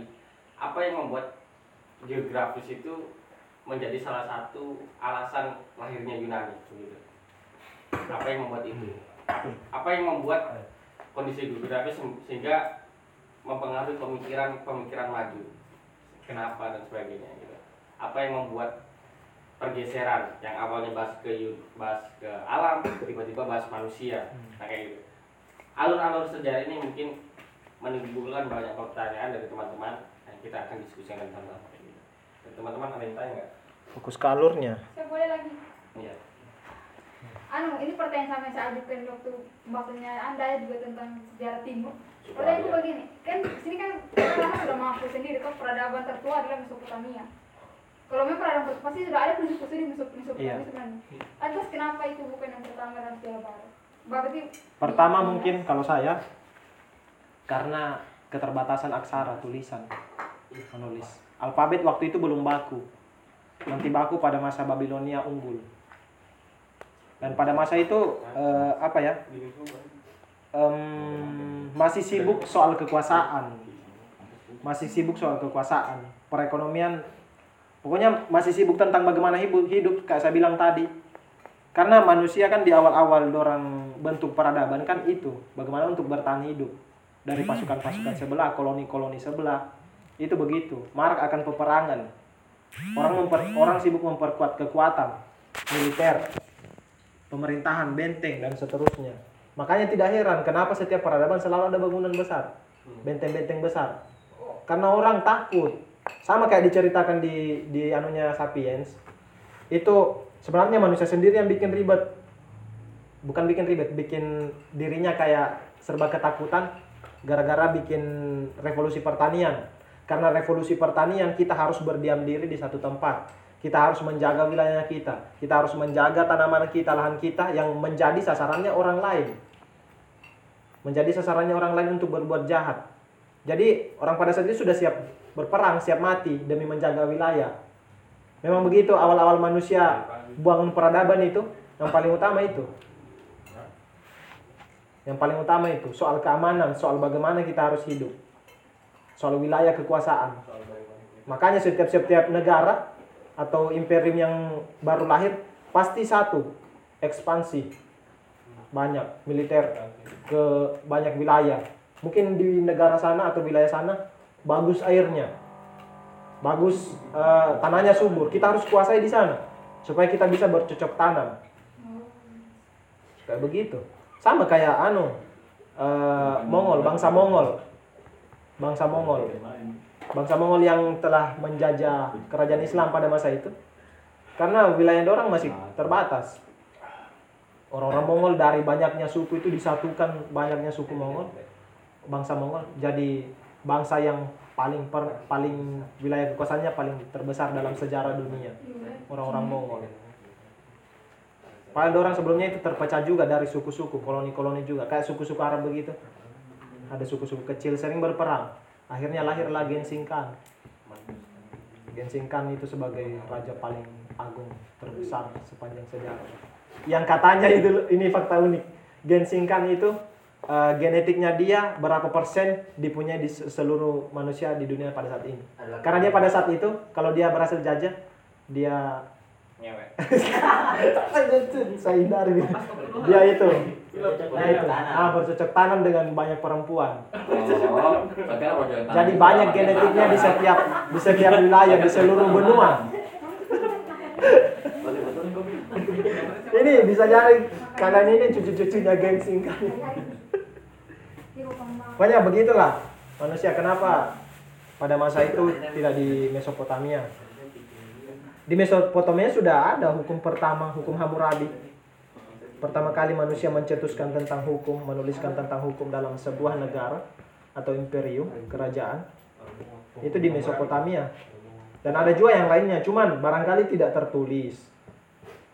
apa yang membuat geografis itu menjadi salah satu alasan lahirnya Yunani begitu. Apa yang membuat itu? Apa yang membuat kondisi geografis se- sehingga mempengaruhi pemikiran-pemikiran maju. Kenapa dan sebagainya gitu. Apa yang membuat pergeseran yang awalnya bahas ke yu- bahas ke alam tiba-tiba bahas manusia nah kayak gitu alur-alur sejarah ini mungkin menimbulkan banyak pertanyaan dari teman-teman yang kita akan diskusikan sama-sama. Dan teman-teman ada yang tanya nggak? fokus ke alurnya Saya boleh lagi. Iya. Anu, ini pertanyaan sama yang saya ajukan waktu bahasanya Anda ya juga tentang sejarah timur. Pertanyaan itu begini, kan sini kan kita lama sudah mengaku sendiri kok peradaban tertua adalah Mesopotamia. Kalau memang peradaban tertua pasti sudah ada prinsip-prinsip di Mesop- Mesopotamia Iya. sebenarnya. Atas kenapa itu bukan yang pertama dan sejarah baru? Berarti pertama mungkin kalau saya karena keterbatasan aksara tulisan menulis alfabet waktu itu belum baku. Nanti baku pada masa Babilonia unggul. Dan pada masa itu eh, apa ya? Em, masih sibuk soal kekuasaan. Masih sibuk soal kekuasaan. Perekonomian pokoknya masih sibuk tentang bagaimana hidup hidup kayak saya bilang tadi. Karena manusia kan di awal-awal dorang bentuk peradaban kan itu. Bagaimana untuk bertahan hidup dari pasukan-pasukan sebelah koloni-koloni sebelah itu begitu. Marak akan peperangan. Orang memper- orang sibuk memperkuat kekuatan militer pemerintahan benteng dan seterusnya. Makanya tidak heran kenapa setiap peradaban selalu ada bangunan besar benteng-benteng besar. Karena orang takut. Sama kayak diceritakan di di anunya sapiens itu sebenarnya manusia sendiri yang bikin ribet. Bukan bikin ribet bikin dirinya kayak serba ketakutan gara-gara bikin revolusi pertanian karena revolusi pertanian kita harus berdiam diri di satu tempat. Kita harus menjaga wilayah kita. Kita harus menjaga tanaman kita lahan kita yang menjadi sasarannya orang lain. Menjadi sasarannya orang lain untuk berbuat jahat. Jadi orang pada saat itu sudah siap berperang siap mati demi menjaga wilayah. Memang begitu awal-awal manusia buang peradaban itu yang paling utama itu. Yang paling utama itu soal keamanan soal bagaimana kita harus hidup soal wilayah kekuasaan. Makanya setiap setiap negara atau imperium yang baru lahir pasti satu ekspansi. Banyak militer ke banyak wilayah. Mungkin di negara sana atau wilayah sana bagus airnya. Bagus eh, tanahnya subur. Kita harus kuasai di sana supaya kita bisa bercocok tanam. Kayak begitu. Sama kayak anu eh, Mongol bangsa Mongol bangsa Mongol. Bangsa Mongol yang telah menjajah kerajaan Islam pada masa itu. Karena wilayah orang masih terbatas. Orang-orang Mongol dari banyaknya suku itu disatukan banyaknya suku Mongol. Bangsa Mongol jadi bangsa yang paling per, paling wilayah kekuasaannya paling terbesar dalam sejarah dunia. Orang-orang Mongol. Padahal orang sebelumnya itu terpecah juga dari suku-suku, koloni-koloni juga. Kayak suku-suku Arab begitu. Ada suku-suku kecil sering berperang. Akhirnya lahirlah Genghis Khan. Genghis Khan itu sebagai raja paling agung terbesar sepanjang sejarah. Yang katanya itu ini fakta unik. Genghis Khan itu eh, genetiknya dia berapa persen dipunyai di se- seluruh manusia di dunia pada saat ini. Karena dia pada saat itu kalau dia berhasil jajah dia Ngewek. saya hindari dia itu nah itu. Ah bercocok tanam dengan banyak perempuan. Oh, jadi banyak genetiknya di setiap di setiap wilayah di seluruh benua. Ini bisa jadi kalian ini cucu-cucunya geng singkat banyak begitulah. Manusia kenapa pada masa itu tidak di Mesopotamia? Di Mesopotamia sudah ada hukum pertama hukum Hammurabi pertama kali manusia mencetuskan tentang hukum menuliskan tentang hukum dalam sebuah negara atau imperium kerajaan itu di Mesopotamia. Dan ada juga yang lainnya cuman barangkali tidak tertulis.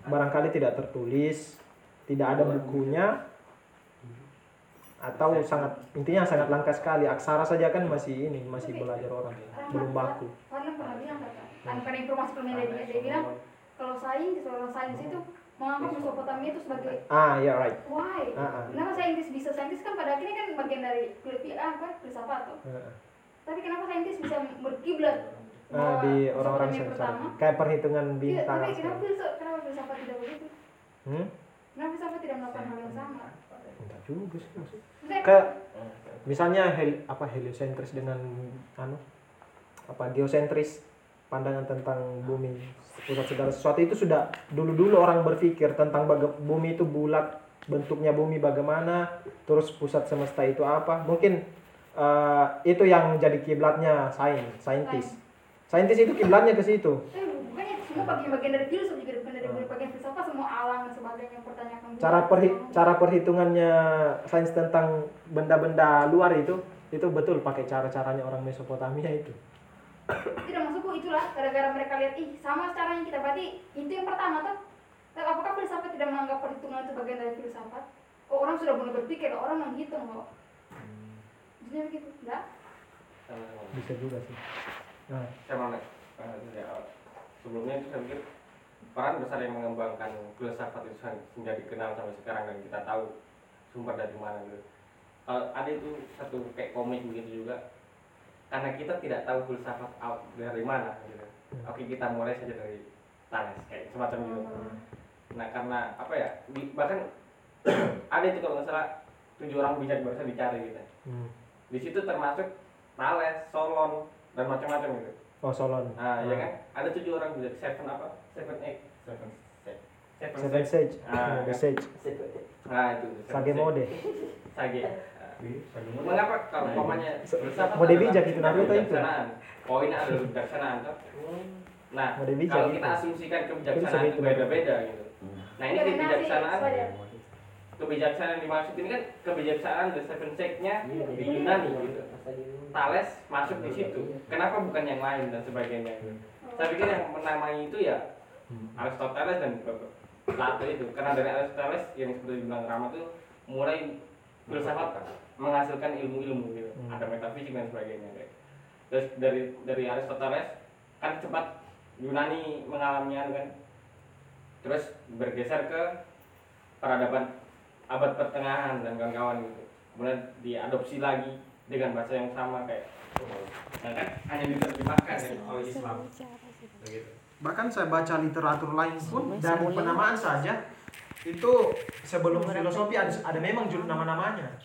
Barangkali tidak tertulis tidak ada bukunya atau sangat intinya sangat langka sekali. Aksara saja kan masih ini masih belajar orang belum baku. Karena pernah bilang kata, dia, bilang kalau saintis orang sains itu menganggap Mesopotamia itu sebagai ah ya right why? Ah, ah. Kenapa saintis bisa saintis kan pada akhirnya kan bagian dari filsafat apa filsafat tuh. Ah, Tapi kenapa saintis bisa berkiblat ah, bahwa di orang-orang pertama? kayak perhitungan Iya, bintang tapi kenapa filsafat kenapa filsafat tidak begitu? hmm? Kenapa filsafat tidak melakukan hal yang sama? Entah juga sih maksud. Maksudnya, ke misalnya hel, apa heliosentris dengan anu apa geosentris pandangan tentang bumi pusat segala sesuatu. Itu sudah dulu-dulu orang berpikir tentang baga- bumi itu bulat bentuknya bumi bagaimana terus pusat semesta itu apa. Mungkin eh, itu yang jadi kiblatnya sains saintis. Saintis itu kiblatnya ke situ. Eh, bukannya semua bagian-bagian dari filsuf juga bukan dari bagian filsafat semua alam dan sebagainya pertanyakan cara perhi- cara perhitungannya sains tentang benda-benda luar itu itu betul pakai cara-caranya orang Mesopotamia itu tidak maksudku itulah gara-gara mereka lihat ih sama caranya kita berarti itu yang pertama tuh. Apakah filsafat tidak menganggap perhitungan itu bagian dari filsafat? Oh orang sudah mulai berpikir orang menghitung kok? Maksudnya begitu enggak? Sama-sama. bisa juga sih. Nah. Saya mau eh, dari awal. sebelumnya itu saya pikir peran besar yang mengembangkan filsafat itu sehingga dikenal sampai sekarang dan kita tahu sumber dari mana gitu. Kalau ada itu satu kayak komik begitu juga karena kita tidak tahu filsafat out dari mana gitu. Oke kita mulai saja dari Thales kayak semacam gitu. Nah karena apa ya di- bahkan ada itu kalau nggak salah tujuh orang bijak barusan dicari gitu. hmm. Di situ termasuk Thales, Solon dan macam-macam gitu. oh Solon Nah, ya kan? Ada tujuh orang juga. Seven apa? Seven eight. Seven sage. Seven, Seven sage. Ah, kan? Sage Nah, itu. seven sage. Mode Sage. Mengapa kalau umpamanya filsafat Mode adalah bijak itu, Naruto itu. kebijaksanaan. Poinnya adalah kebijaksanaan toh. Nah, Mode bijak kalau itu. kita asumsikan kebijaksanaan itu beda-beda gitu. Nah, ini kebijaksanaan kebijaksanaan yang dimaksud ini kan kebijaksanaan the seven sage-nya di Yunani gitu. Thales masuk di situ. Kenapa bukan yang lain dan sebagainya gitu. Saya pikir yang menamai itu ya Aristoteles dan Plato itu. Karena dari Aristoteles yang seperti bilang Rama itu mulai filsafat menghasilkan ilmu-ilmu gitu. Hmm. Ada metafisik dan sebagainya kayak. Terus dari dari Aristoteles kan cepat Yunani mengalaminya kan. Terus bergeser ke peradaban abad pertengahan dan kawan-kawan gitu. Kemudian diadopsi lagi dengan bahasa yang sama kayak Nah kan hanya diterjemahkan ya oleh Islam. Begitu. bahkan saya baca literatur lain pun dari penamaan saja itu sebelum filosofi ada, ada memang judul nama-namanya